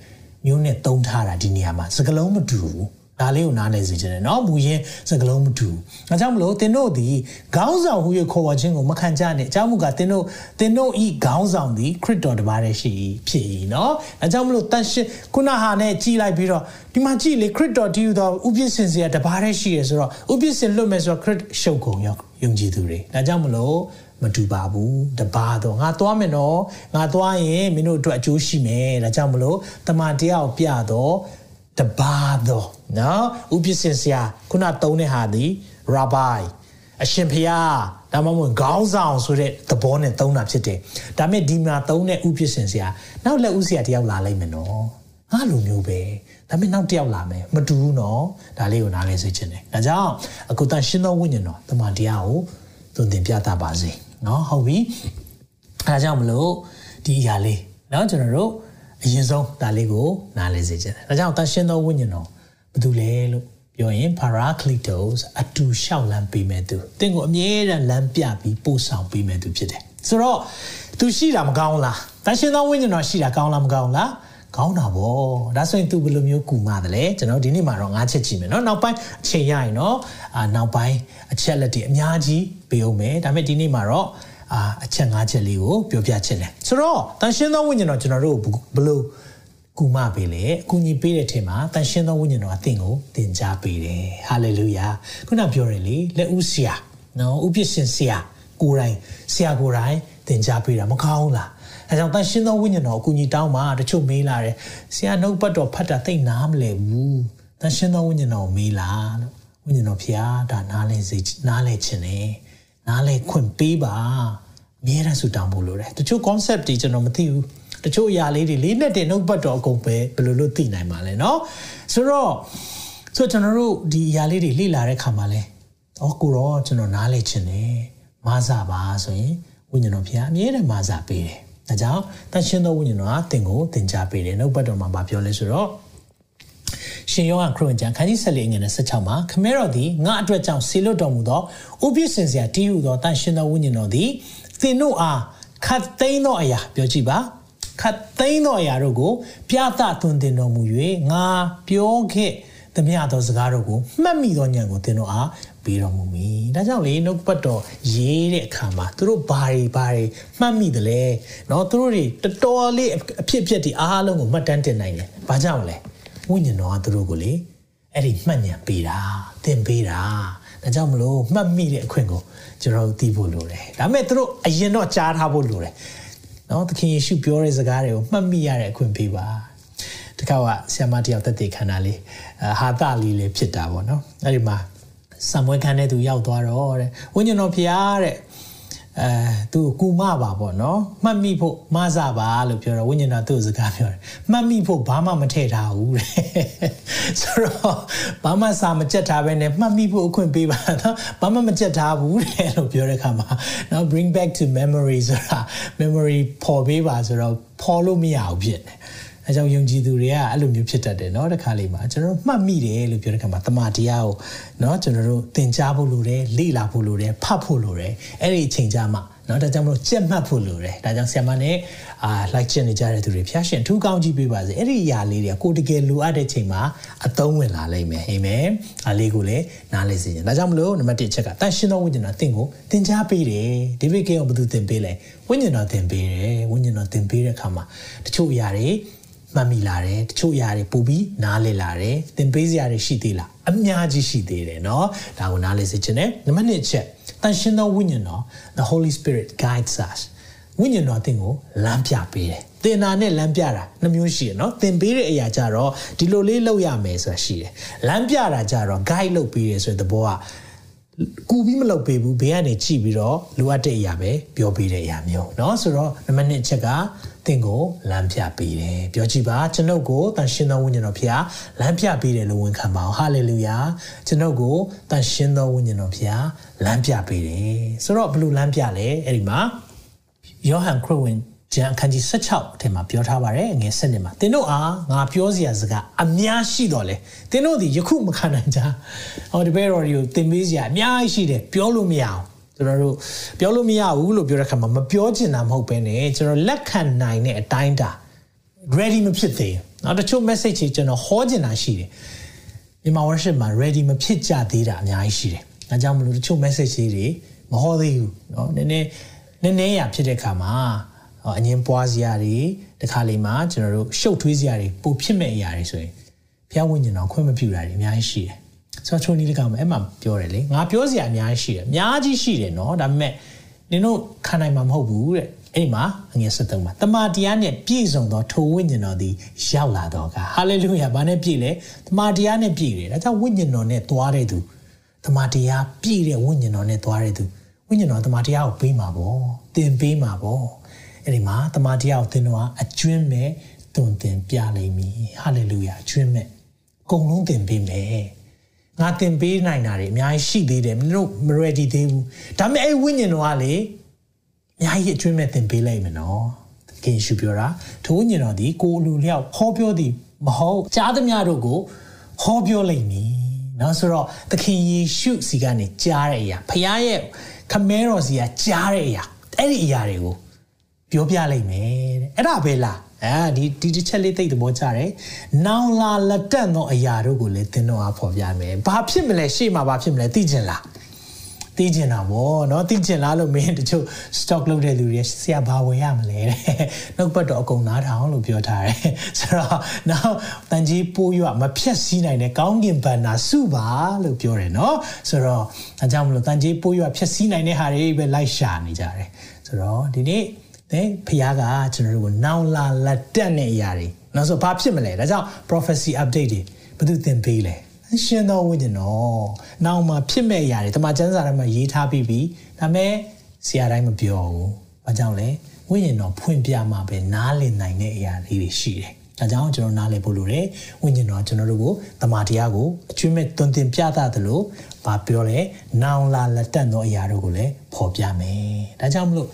မျိုးနဲ့သုံးထားတာဒီနေရာမှာစကလုံးမတူဘူး ဒါလေးကိုနားလည်စေချင်တယ်เนาะမူရင်းစကလုံးမတူ။အဲကြောင့်မလို့သင်တို့ဒီခေါင်းဆောင်ဟူ၍ခေါ်ဝေါ်ခြင်းကိုမခံကြနဲ့။အကြောင်းမူကားသင်တို့သင်တို့ဤခေါင်းဆောင်သည်ခရစ်တော်တပါးတည်းရှိဖြစ်၏เนาะ။အဲကြောင့်မလို့တန်ရှင်းခုနဟာနဲ့ကြီးလိုက်ပြီးတော့ဒီမှာကြည့်လေခရစ်တော်တည်ယူသောဥပစ္စင်စရာတပါးတည်းရှိရဆိုတော့ဥပစ္စင်လွတ်မယ်ဆိုတော့ခရစ်ရှုပ်ကုန်ရောက်ယုံကြည်သူတွေ။ဒါကြောင့်မလို့ မတူပါဘူးတပါတော့ငါသွားမယ်နော်ငါသွားရင်မင်းတို့အတွက်အကျိုးရှိမယ်ဒါကြောင့်မလို့တမန်တရားကိုပြတော့တပါတော့နော်ဥပစ္စင်ဆရာခုနသုံးတဲ့ဟာဒီ rabbi အရှင်ဖျားဒါမှမဟုတ်ခေါင်းဆောင်ဆိုတဲ့သဘောနဲ့သုံးတာဖြစ်တယ်ဒါမဲ့ဒီမှာသုံးတဲ့ဥပစ္စင်ဆရာနောက်လက်ဥဆရာတယောက်လာလိုက်မယ်နော်ငါလိုမျိုးပဲဒါပေမဲ့နောက်တယောက်လာမယ်မတူဘူးနော်ဒါလေးကိုနားလဲစေချင်တယ်ဒါကြောင့်အခုတန်ရှင်းသောဝိညာဉ်တော်တမန်တရားကိုသွန်သင်ပြသပါစေ เนาะဟုတ်ပြီအဲဒါကြောင့်မလို့ဒီအရာလေးเนาะကျွန်တော်တို့အရင်ဆုံးဒါလေးကိုနားလည်စေချင်တယ်ဒါကြောင့်တန်ရှင်းသောဝိညာဉ်တော်ဘာတူလဲလို့ပြောရင် paracletos အတူလျှောက်လန်းပေးမဲ့သူတင့်ကိုအမြဲတမ်းလမ်းပြပြီးပို့ဆောင်ပေးမဲ့သူဖြစ်တယ်ဆိုတော့သူရှိတာမကောင်းလားတန်ရှင်းသောဝိညာဉ်တော်ရှိတာကောင်းလားမကောင်းလား ကောင်းတာဗောဒါဆိုရင် तू ဘယ်လိုမျိုးကူမတယ်လဲကျွန်တော်ဒီနေ့မှာတော့ငါးချက်ကြည့်မယ်เนาะနောက်ပိုင်းအချိန်ရရင်เนาะအာနောက်ပိုင်းအချက်လက်တွေအများကြီးပေးအောင်မယ်ဒါပေမဲ့ဒီနေ့မှာတော့အာအချက်ငါးချက်လေးကိုပြောပြချင်တယ်ဆိုတော့တန်ရှင်းသောဝိညာဉ်တော်ကျွန်တော်တို့ဘယ်လိုကူမပေးလေအကူညီပေးတဲ့ထဲမှာတန်ရှင်းသောဝိညာဉ်တော်အသင်ကိုသင်ကြားပေးတယ်ဟာလေလုယာခုနပြောရလေလက်ဦးဆရာနော်ဥပ္ပရှင်ဆရာကိုယ်တိုင်ဆရာကိုယ်တိုင်သင်ကြားပေးတာမကောင်းလား အဲကြောင့်တန်ရှင်းသောဝိညာဉ်တော်အကူညီတောင်းပါတချို့မေးလာတယ်ဆရာနှုတ်ပတ်တော်ဖတ်တာသိနားမလဲဘူးတန်ရှင်းသောဝိညာဉ်တော်မေးလာလို့ဝိညာဉ်တော်ဖျားဒါနားလဲစေနားလဲခြင်းနဲ့နားလဲခွင့်ပေးပါအမြဲတမ်းဆူတောင်းဖို့လိုတယ်တချို့ concept တွေကျွန်တော်မသိဘူးတချို့အရာလေးတွေလေးနဲ့တင်နှုတ်ပတ်တော်အကုန်ပဲဘယ်လိုလုပ်သိနိုင်မှာလဲเนาะဆိုတော့ဆိုတော့ကျွန်တော်တို့ဒီအရာလေးတွေလေ့လာတဲ့ခါမှာလဲဩကိုရောကျွန်တော်နားလဲခြင်းနဲ့မဆပါဆိုရင်ဝိညာဉ်တော်ဖျားအမြဲတမ်းမဆပေးတယ် ဒါကြောင့်တန်ရှင်းသောဝိညာဉ်တော်ကသင်ကိုသင်ကြားပေးတယ်နှုတ်ပတ်တော်မှာဗာပြောလဲဆိုတော့ရှင်ယောဟန်ခရစ်ဝင်ကျမ်းခန်းကြီး14ငွေနဲ့16မှာခမဲတော်သည်ငါအတွက်ကြောင့်ဆေလွတ်တော်မူသောဥပိ္ပစင်စရာတည်ဟူသောတန်ရှင်းသောဝိညာဉ်တော်သည်သင်တို့အားခတ်သိမ်းသောအရာပြောကြည့်ပါခတ်သိမ်းသောအရာတို့ကို ပြသသွန်သင်တော်မူ၍ငါပြောခဲ့သမျှသောစကားတို့ကိုမှတ်မိသောဉာဏ်ကိုသင်တို့အား ပေးတော်မူမည်။ဒါကြောင့်လေနှုတ်ပတ်တော်ရေးတဲ့အခါမှာသူတို့ဘာတွေဘာတွေမှတ်မိတယ်လဲ။နော်သူတို့တွေတော်တော်လေးအဖြစ်အပျက်တွေအားလုံးကိုမှတ်တမ်းတင်နိုင်တယ်။ဘာကြောင့်လဲ။ဝိညာဉ်တော်ကသူတို့ကိုလေအဲ့ဒီမှတ်ဉာဏ်ပေးတာသင်ပေးတာ။ဒါကြောင့်မလို့မှတ်မိတဲ့အခွင့်ကိုကျွန်တော်တို့သိဖို့လိုတယ်။ဒါပေမဲ့သူတို့အရင်တော့ကြားထားဖို့လိုတယ်။နော်သခင်ယေရှုပြောတဲ့စကားတွေကိုမှတ်မိရတဲ့အခွင့်ပေးပါ။တခါကဆ iam မတယောက်တက်တည်ခန္ဓာလေးဟာတာလေးလေးဖြစ်တာပေါ့နော်။အဲ့ဒီမှာ ဆံမွေးခန်းတဲ့သူရောက်သွားတော့တဲ့ဝိညာဉ်တော်ဖျားတဲ့အဲသူကူမပါပေါ့နော်မှတ်မိဖို့မဆပါလို့ပြောတော့ဝိညာဉ်တော်သူ့စကားပြောတယ်မှတ်မိဖို့ဘာမှမထည့်ထားဘူးတဲ့ဆိုတော့ဘာမှစာမကြက်ထားပဲနဲ့မှတ်မိဖို့အခွင့်ပေးပါနော်ဘာမှမကြက်ထားဘူးတဲ့လို့ပြောတဲ့အခါမှာနော် bring back to memory ဆိုတာ memory ပေါ်ပေးပါဆိုတော့ပေါ်လို့မရဘူးဖြစ်တယ် အဲကြောင့်ယုံကြည်သူတွေကအဲ့လိုမျိုးဖြစ်တတ်တယ်เนาะတစ်ခါလေးမှာကျွန်တော်တို့မှတ်မိတယ်လို့ပြောတဲ့ခါမှာတမန်တရားကိုเนาะကျွန်တော်တို့သင်ကြားဖို့လိုတယ်လေ့လာဖို့လိုတယ်ဖတ်ဖို့လိုတယ်အဲ့ဒီအချိန်ကြာမှเนาะဒါကြောင့်မလို့ကြက်မှတ်ဖို့လိုတယ်ဒါကြောင့်ဆရာမနဲ့အာလိုက်ကျင့်နေကြတဲ့သူတွေဖျားရှင်ထူးကောင်းကြီးပေးပါစေအဲ့ဒီအရာလေးတွေကိုတကယ်လိုအပ်တဲ့ချိန်မှာအသုံးဝင်လာလိမ့်မယ်အာမင်အားလေးကိုလည်းနားလည်စေချင်ဒါကြောင့်မလို့နံပါတ်1ချက်ကတန်ရှင်းသောဝိညာဉ်တော်သင်ကိုသင်ကြားပေးတယ်ဒေးဗစ်ကေအောင်ဘယ်သူသင်ပေးလဲဝိညာဉ်တော်သင်ပေးတယ်ဝိညာဉ်တော်သင်ပေးတဲ့အခါမှာတချို့အရာတွေ မှတ်မိလာတယ်တချို့အရာတွေပို့ပြီးနားလည်လာတယ်သင်ပေးစရာတွေရှိသေးလားအများကြီးရှိသေးတယ်เนาะဒါကိုနားလည်စေချင်တယ်နံပါတ်1ချက်တန်ရှင်းသောဝိညာဉ်တော် the holy spirit guides us ဝိညာဉ်တော်အသင်ကိုလမ်းပြပေးတယ်သင်နာနဲ့လမ်းပြတာနှမျိုးရှိရเนาะသင်ပေးတဲ့အရာကြတော့ဒီလိုလေးလုပ်ရမယ်ဆိုတာရှိတယ်လမ်းပြတာကြတော့ guide လုပ်ပေးတယ်ဆိုတဲ့သဘောက ကူပြီးမလုပ်ပေးဘူးဘေးကနေကြည့်ပြီးတော့လိုအပ်တဲ့အရာပဲပြောပေးတဲ့အရာမျိုးเนาะဆိုတော့နံပါတ်1ချက်ကသင်ကိုလမ်းပြပေးတယ်ပြောကြည့်ပါကျွန်ုပ်ကိုတန်ရှင်းသောဝိညာဉ်တော်ဖျားလမ်းပြပေးတယ်လို့ဝန်ခံပါအောင်ဟာလေလုယာကျွန်ုပ်ကိုတန်ရှင်းသောဝိညာဉ်တော်ဖျားလမ်းပြပေးတယ်ဆိုတော့ဘယ်လိုလမ်းပြလဲအဲ့ဒီမှာယောဟန်ခရစ်ဝင် ကျမ်းအခန်းကြီး16အထက်မှာပြောထားပါတယ်ငယ်7နှစ်မှာသင်တို့အားငါပြောစရာစကားအများရှိတော်လဲသင်တို့ဒီယခုမခံနိုင်ကြဟောဒီဘဲတော်တွေကိုသင်ပေးစရာအများကြီးရှိတယ်ပြောလို့မရအောင်ကျွန်တော်တို့ပြောလို့မရဘူးလို့ပြောတဲ့ခါမှာမပြောချင်တာမဟုတ်ဘဲနဲ့ကျွန်တော်လက်ခံနိုင်တဲ့အတိုင်းတာ ready မဖြစ်သေးဘူးเนาะတချို့ message တွေကျွန်တော်ဟောချင်တာရှိတယ် မြန်မာ worship မှာ ready မဖြစ်ကြသေးတာအများကြီးရှိတယ်။ဒါကြောင့်မလို့တချို့ message တွေမဟောသေးဘူးเนาะနည်းနည်းနည်းနည်းရဖြစ်တဲ့ခါမှာ အငင်းပွားစရာတွေတခါလေမှာကျွန်တော်တို့ရှုပ်ထွေးစရာတွေပိုဖြစ်မဲ့အရာတွေဆိုရင်ဘုရားဝိညာဉ်တော်ခွင့်မပြုတာတွေအများကြီးရှိတယ်။ဆိုတော့ချုံနီးလကောင်အဲ့မှာပြောတယ်လေငါပြောစရာအများကြီးရှိတယ်အများကြီးရှိတယ်နော်ဒါပေမဲ့နင်တို့ခံနိုင်မှာမဟုတ်ဘူးတဲ့အဲ့မှာအငယ်73မှာတမန်တရားနဲ့ပြည့်စုံသောထိုဝိညာဉ်တော်သည်ရောက်လာတော့ကဟာလေလုယာဘာနဲ့ပြည့်လဲတမန်တရားနဲ့ပြည့်တယ်ဒါကြောင့်ဝိညာဉ်တော်နဲ့သွားတဲ့သူတမန်တရားပြည့်တဲ့ဝိညာဉ်တော်နဲ့သွားတဲ့သူဝိညာဉ်တော်တမန်တရားကိုပေးမှာပေါ့သင်ပေးမှာပေါ့ အဲ့ဒီမှာတမန်တရားကိုသင်တော့အကျွင်းမဲ့တုံသင်ပြလိမ့်မည်ဟာလေလုယာအကျွင်းမဲ့အကုန်လုံးသင်ပေးမယ်ငါသင်ပေးနိုင်တာတွေအများကြီးရှိသေးတယ်မင်းတို့မ ready သေးဘူးဒါပေမဲ့အဲ့ဝိညာဉ်တော်ကလေအများကြီးအကျွမ်းမဲ့သင်ပေးလိုက်မယ်နော်သခင်ရှုပြောတာထိုညင်တော်ဒီကိုလူလျောက်ဟောပြောသည်မဟုတ်ကြားသမျှတို့ကိုဟောပြောလိုက်မည်နော်ဆိုတော့သခင်ယေရှုစီကနေကြားတဲ့အရာဖခင်ရဲ့ခမဲတော်စီကကြားတဲ့အရာအဲ့ဒီအရာတွေကို ပြောပြလိုက်မယ်တဲ့အဲ့ဒါပဲလားအဲဒီဒီတစ်ချက်လေးသိတဲ့သဘောကျတယ်။နောင်လာလက်တက်သောအရာတို့ကိုလည်းသင်တော့အဖော်ပြမယ်။ဘာဖြစ်မလဲရှေ့မှာဘာဖြစ်မလဲသိချင်လား။သိကျင်တာဗောเนาะသိကျင်လားလို့မင်းတချို့ stock လုပ်တဲ့လူတွေဆရာဘာဝယ်ရမလဲတဲ့နှုတ်ပတ်တော့အကုန်နားထောင်လို့ပြောထားတယ်ဆိုတော့နောက်တန်ကြီးပိုးရွမဖြက်စီးနိုင်တဲ့ကောင်းကင်ဘန္နာစုပါလို့ပြောတယ်เนาะဆိုတော့အဲကြောင့်မလို့တန်ကြီးပိုးရွဖြက်စီးနိုင်တဲ့ဟာတွေပဲလိုက်ရှာနေကြတယ်ဆိုတော့ဒီနေ့ တဲ့ဖခင်ကကျွန်တော်တို့ကိုနောင်လာလက်တက်တဲ့အရာတွေနောက်ဆိုဘာဖြစ်မလဲဒါကြောင့် prophecy update တွေဘယ်သူသင်ပေးလဲရှင်တော်ဝိညာဉ်တော်နောက်မှဖြစ်မဲ့အရာတွေတမန်ကျမ်းစာထဲမှာရေးထားပြီးပြီဒါပေမဲ့ဆရာတိုင်းမပြောဘူးဘာကြောင့်လဲဝိညာဉ်တော်ဖွင့်ပြမှာပဲနားလည်နိုင်တဲ့အရာလေးတွေရှိတယ်ဒါကြောင့်ကျွန်တော်နားလည်ဖို့လိုတယ်ဝိညာဉ်တော်ကျွန်တော်တို့ကိုတမန်တရားကိုအကျွမ်းမဲ့တွင်တင်ပြသသလိုဘာပြောလဲနောင်လာလက်တက်သောအရာတို့ကိုလည်းဖော်ပြမယ်ဒါကြောင့်မလို့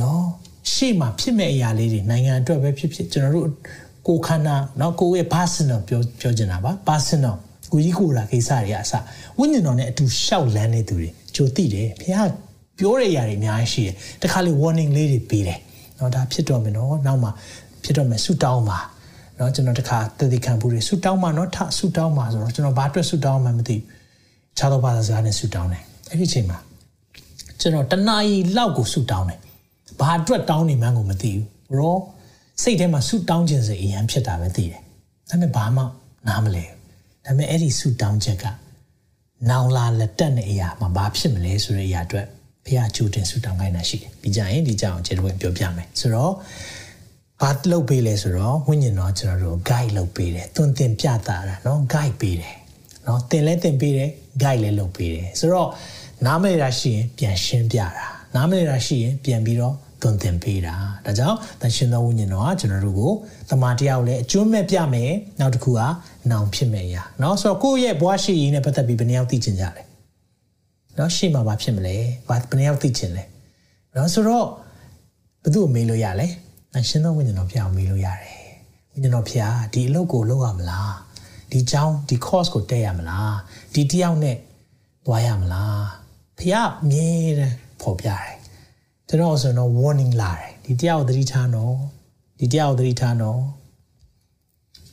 နော်ရှေ့မှာဖြစ်မဲ့အရာလေးတွေနိုင်ငံအတွက်ပဲဖြစ်ဖြစ်ကျွန်တော်တို့ကိုခန္ဓာနော်ကိုယ့်ရဲ့ personal ပြောပြောချင်တာပါ personal ကိုကြီးကိုတာကိစ္စတွေကအစဝိညာဉ်တော်နဲ့အတူရှောက်လန်းနေသူတွေကြိုသိတယ်ဘုရားပြောတဲ့အရာတွေအများကြီးရှိတယ်တခါလေ warning လေးတွေပေးတယ်နော်ဒါဖြစ်တော့မယ်နော်နောက်မှဖြစ်တော့မယ်ဆူတောင်းပါနော်ကျွန်တော်တခါတည်ခံဖို့တွေဆူတောင်းပါနော်ထဆူတောင်းပါဆိုတော့ကျွန်တော်ဘာအတွက်ဆူတောင်းမှမသိဘူးခြားသောဘာသာစကားနဲ့ဆူတောင်းတယ်အဲ့ဒီအချိန်မှာကျွန်တော်တနာရီလောက်ကိုဆူတောင်းတယ် ဘာအတွက်တောင်းနေမှန်းကိုမသိဘူးရောစိတ်ထဲမှာဆူတောင်းခြင်းစိတ်အရန်ဖြစ်တာပဲသိတယ်ဒါပေမဲ့ဘာမှနားမလဲဒါပေမဲ့အဲ့ဒီဆူတောင်းချက်ကနောင်လာလက်တက်တဲ့အရာမှာဘာဖြစ်မလဲဆိုတဲ့အရာအတွက်ဖះကြိုတင်ဆူတောင်းခိုင်းတာရှိတယ်ပြီးကြရင်ဒီကြောင်ခြေတော်ပြောပြမယ်ဆိုတော့ဘာလုပ်ပေးလဲဆိုတော့ဝိညာဉ်တော်ကျွန်တော်တို့ guide လုပ်ပေးတယ်သွန်သင်ပြတာတာเนาะ guide ပေးတယ်เนาะသင်လဲသင်ပေးတယ် guide လဲလုပ်ပေးတယ်ဆိုတော့နားမလည်တာရှိရင်ပြန်ရှင်းပြတာနားမလည်တာရှိရင်ပြန်ပြီးတော့ သွန်သင်ပေးတာဒါကြောင့်သရှင်သောဝိညာဉ်တော်ကကျွန်တော်တို့ကိုတမန်တရားကိုလည်းအကျွမ်းမဲ့ပြမယ်နောက်တစ်ခုကနောင်ဖြစ်မယ်ရာเนาะဆိုတော့ကိုယ့်ရဲ့ဘဝရှိရင်းနဲ့ပတ်သက်ပြီးဘယ်နှယောက်သိချင်ကြလဲเนาะရှိမှာဘာဖြစ်မလဲဘာဘယ်နှယောက်သိချင်လဲเนาะဆိုတော့ဘယ်သူ့ကိုမေးလို့ရလဲသရှင်သောဝိညာဉ်တော်ဖျားကိုမေးလို့ရတယ်ဝိညာဉ်တော်ဖျားဒီအလုပ်ကိုလုပ်ရမလားဒီเจ้าဒီ course ကိုတက်ရမလားဒီတယောက်နဲ့သွားရမလားဖျားမြဲတယ်ပေါ်ပြတယ် ကျွန်တော်ဆိုတော့ warning လာတယ်ဒီတယောက်သတိထားနော်ဒီတယောက်သတိထားနော်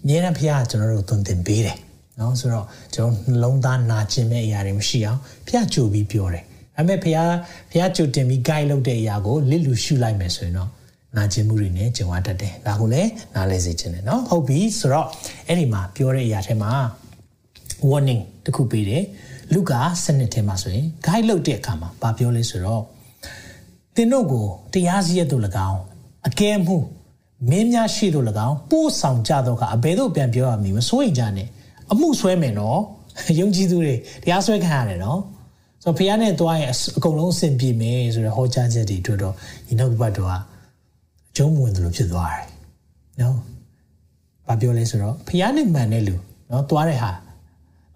မြဲတဲ့ဖခင်ကျွန်တော်တို့သွန်သင်ပေးတယ်နော်ဆိုတော့ကျွန်တော်နှလုံးသားနာကျင်မဲ့အရာတွေမရှိအောင်ဖခင်ကြိုပြီးပြောတယ်ဒါပေမဲ့ဖခင်ဖခင်ကြိုတင်ပြီး guide လုပ်တဲ့အရာကိုလစ်လူရှုလိုက်မယ်ဆိုရင်တော့နာကျင်မှုတွေနဲ့ကြုံရတတ်တယ်ဒါကိုလည်းနားလဲစေချင်တယ်နော်ဟုတ်ပြီဆိုတော့အဲ့ဒီမှာပြောတဲ့အရာထဲမှာ warning တခုပေးတယ်လူကာစနစ်ထဲမှာဆိုရင် guide လုပ်တဲ့အခါမှာဘာပြောလဲဆိုတော့သ င်တို့ကိုတရားစီရင်တို့၎င်းအကဲမှုမင်းများရှိတို့၎င်းပို့ဆောင်ကြတော့ကအဘယ်သို့ပြန်ပြောရမလဲမစိုးရင်ကြနဲ့အမှုဆွဲမယ်နော်ယုံကြည်သူတွေတရားဆွဲခံရတယ်နော်ဆိုတော့ဖះနဲ့တွားရင်အကုန်လုံးအဆင်ပြေမယ်ဆိုတော့ဟောကြားချက်တွေတွေ့တော့ဒီနောက်ဘက်တော့အကျုံးဝင်တယ်လို့ဖြစ်သွားတယ်နော်ဘာပြောလဲဆိုတော့ဖះနဲ့မှန်တဲ့လူနော်တွားတဲ့ဟာ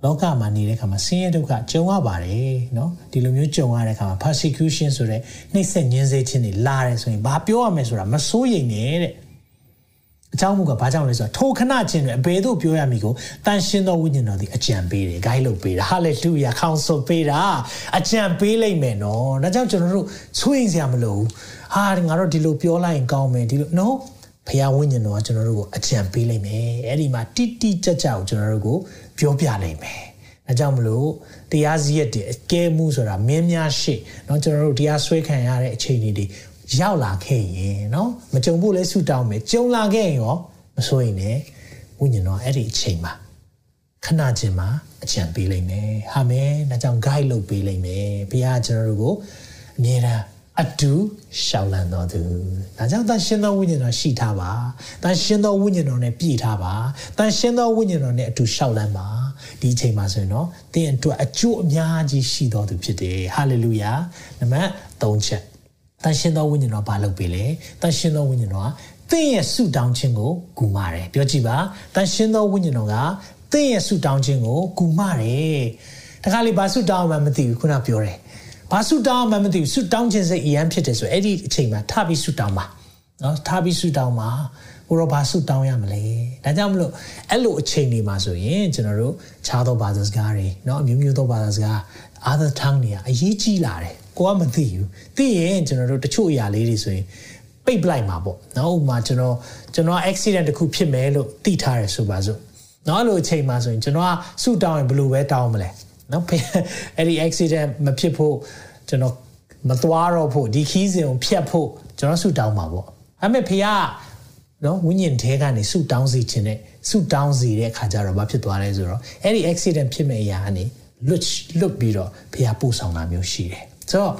လောကမှာနေတဲ့ခါမှာဆင်းရဲဒုက္ခကြုံရပါတယ်เนาะဒီလိုမျိုးကြုံရတဲ့ခါမှာ persecution ဆိုတဲ့နှိပ်စက်ညှင်းဆဲခြင်းတွေလာတယ်ဆိုရင်ဘာပြောရမလဲဆိုတာမစိုးရိမ်နဲ့တဲ့အကြောင်းမူကဘာကြောင့်လဲဆိုတော့ထိုခဏချင်းတွေအဘယ်သို့ပြောရမည်ကိုတန်ရှင်းသောဝိညာဉ်တော်သည်အကြံပေးတယ် guide လုပ်ပေးတာ hallelujah counsel ပေးတာအကြံပေးလိုက်မယ်နော်ဒါကြောင့်ကျွန်တော်တို့ဆွေးရင်စရာမလိုဘူးဟာငါတို့ဒီလိုပြောလိုက်ရင်ကောင်းမယ်ဒီလို no ဖ ဖခင်ဝိညာဉ်တော်ကကျွန်တော်တို့ကိုအကြံပေးလိုက်မယ်အဲ့ဒီမှာတိတိကျကျကိုကျွန်တော်တို့ကိုပြောပြလိုက်မယ်အဲကြောင့်မလို့တရားစည်းရက်တွေအကဲမှုဆိုတာမင်းများရှိเนาะကျွန်တော်တို့တရားဆွဲခံရတဲ့အချိန်တွေရောက်လာခဲ့ရင်เนาะမကြုံဖို့လဲဆူတောင်းမယ်ကြုံလာခဲ့ရင်ရောမစိုးရင်လည်းဝိညာဉ်တော်အဲ့ဒီအချိန်မှာခဏချင်းမှာအကြံပေးလိုက်မယ်ဟာမယ်ဒါကြောင့် guide လုပ်ပေးလိုက်မယ်ဘုရားကျွန်တော်တို့ကိုအမြဲတမ်း အတူရှောက်လန်းတော်သူဒါကြောင့်တန်ရှင်သောဝိညာဉ်တော်ရှိထားပါတန်ရှင်သောဝိညာဉ်တော်နဲ့ပြည့်ထားပါတန်ရှင်သောဝိညာဉ်တော်နဲ့အတူရှောက်လန်းပါဒီအချိန်မှာဆိုရင်တော့သင်အတွက်အကျိုးအများကြီးရှိတော်သူဖြစ်တယ်ဟာလေလုယာနံပါတ်3ချက်တန်ရှင်သောဝိညာဉ်တော်ဘာလုပ်ပေးလဲတန်ရှင်သောဝိညာဉ်တော်ကသင်ရဲ့ဆုတောင်းခြင်းကိုကူမတယ်ပြောကြည့်ပါတန်ရှင်သောဝိညာဉ်တော်ကသင်ရဲ့ဆုတောင်းခြင်းကိုကူမတယ်တခါလေဘာဆုတောင်းမှမသိဘူးခုနပြောတယ် ဘာဆူတောင်းမှမသိဘူးဆူတောင်းခြင်းစိတ်အရန်ဖြစ်တယ်ဆိုအဲ့ဒီအချိန်မှာထပြီးဆူတောင်းပါနော်ထပြီးဆူတောင်းပါဘုရောဘာဆူတောင်းရမလဲဒါကြောင့်မလို့အဲ့လိုအချိန်တွေမှာဆိုရင်ကျွန်တော်တို့ခြားသောဘာသာစကားတွေနော်အမျိုးမျိုးသောဘာသာစကား other tongue တွေကအရေးကြီးလာတယ်ကိုကမသိဘူးသိရင်ကျွန်တော်တို့တချို့အရာလေးတွေဆိုရင်ပိတ်ပလိုက်မှာပေါ့နော်ဥပမာကျွန်တော်ကျွန်တော် accident တစ်ခုဖြစ်မယ်လို့သိထားရဆိုပါစို့နော်အဲ့လိုအချိန်မှာဆိုရင်ကျွန်တော်ကဆူတောင်းရင်ဘယ်လိုပဲတောင်းမလဲ နော်အဲ့ဒီ accident မဖြစ်ဖို့ကျွန်တော်မသွားတော့ဖို့ဒီခီးစဉ်ကိုဖျက်ဖို့ကျွန်တော်ဆူတောင်းပါပေါ့အဲ့မဲ့ဖေကနော်ဝိညာဉ်ထဲကနေဆူတောင်းစီခြင်းနဲ့ဆူတောင်းစီတဲ့အခါကျတော့ဘာဖြစ်သွားလဲဆိုတော့အဲ့ဒီ accident ဖြစ်မဲ့အရာကနေလွတ်လွတ်ပြီးတော့ဖေကပို့ဆောင်တာမျိုးရှိတယ် ဆိုတော့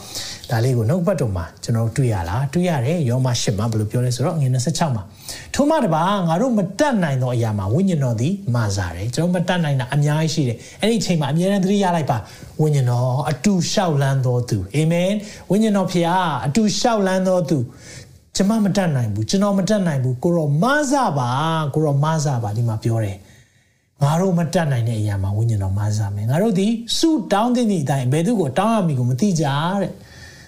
ဒါလေးကိုနှုတ်ပတ်တော်မှာကျွန်တော်တွေ့ရလားတွေ့ရတယ်ယောမရှစ်မှာဘယ်လိုပြောလဲဆိုတော့ငွေ26မှာထို့မှတပါငါတို့မတတ်နိုင်သောအရာမှာဝိညာဉ်တော်သည်မာစားတယ်ကျွန်တော်မတတ်နိုင်တာအများကြီးရှိတယ်အဲ့ဒီအချိန်မှာအမြဲတမ်းသတိရလိုက်ပါဝိညာဉ်တော်အတူလျှောက်လန်းတော်သူအာမင်ဝိညာဉ်တော်ဖခင်အတူလျှောက်လန်းတော်သူကျွန်မမတတ်နိုင်ဘူးကျွန်တော်မတတ်နိုင်ဘူးကိုရောမာစားပါကိုရောမာစားပါဒီမှာပြောတယ် ငါတို့မတတ်နိုင်တဲ့အရာမှာဝိညာဉ်တော်မာစားမယ်ငါတို့ဒီစုတောင်းတဲ့အတိုင်းဘယ်သူကိုတောင်းရမည်ကိုမသိကြတဲ့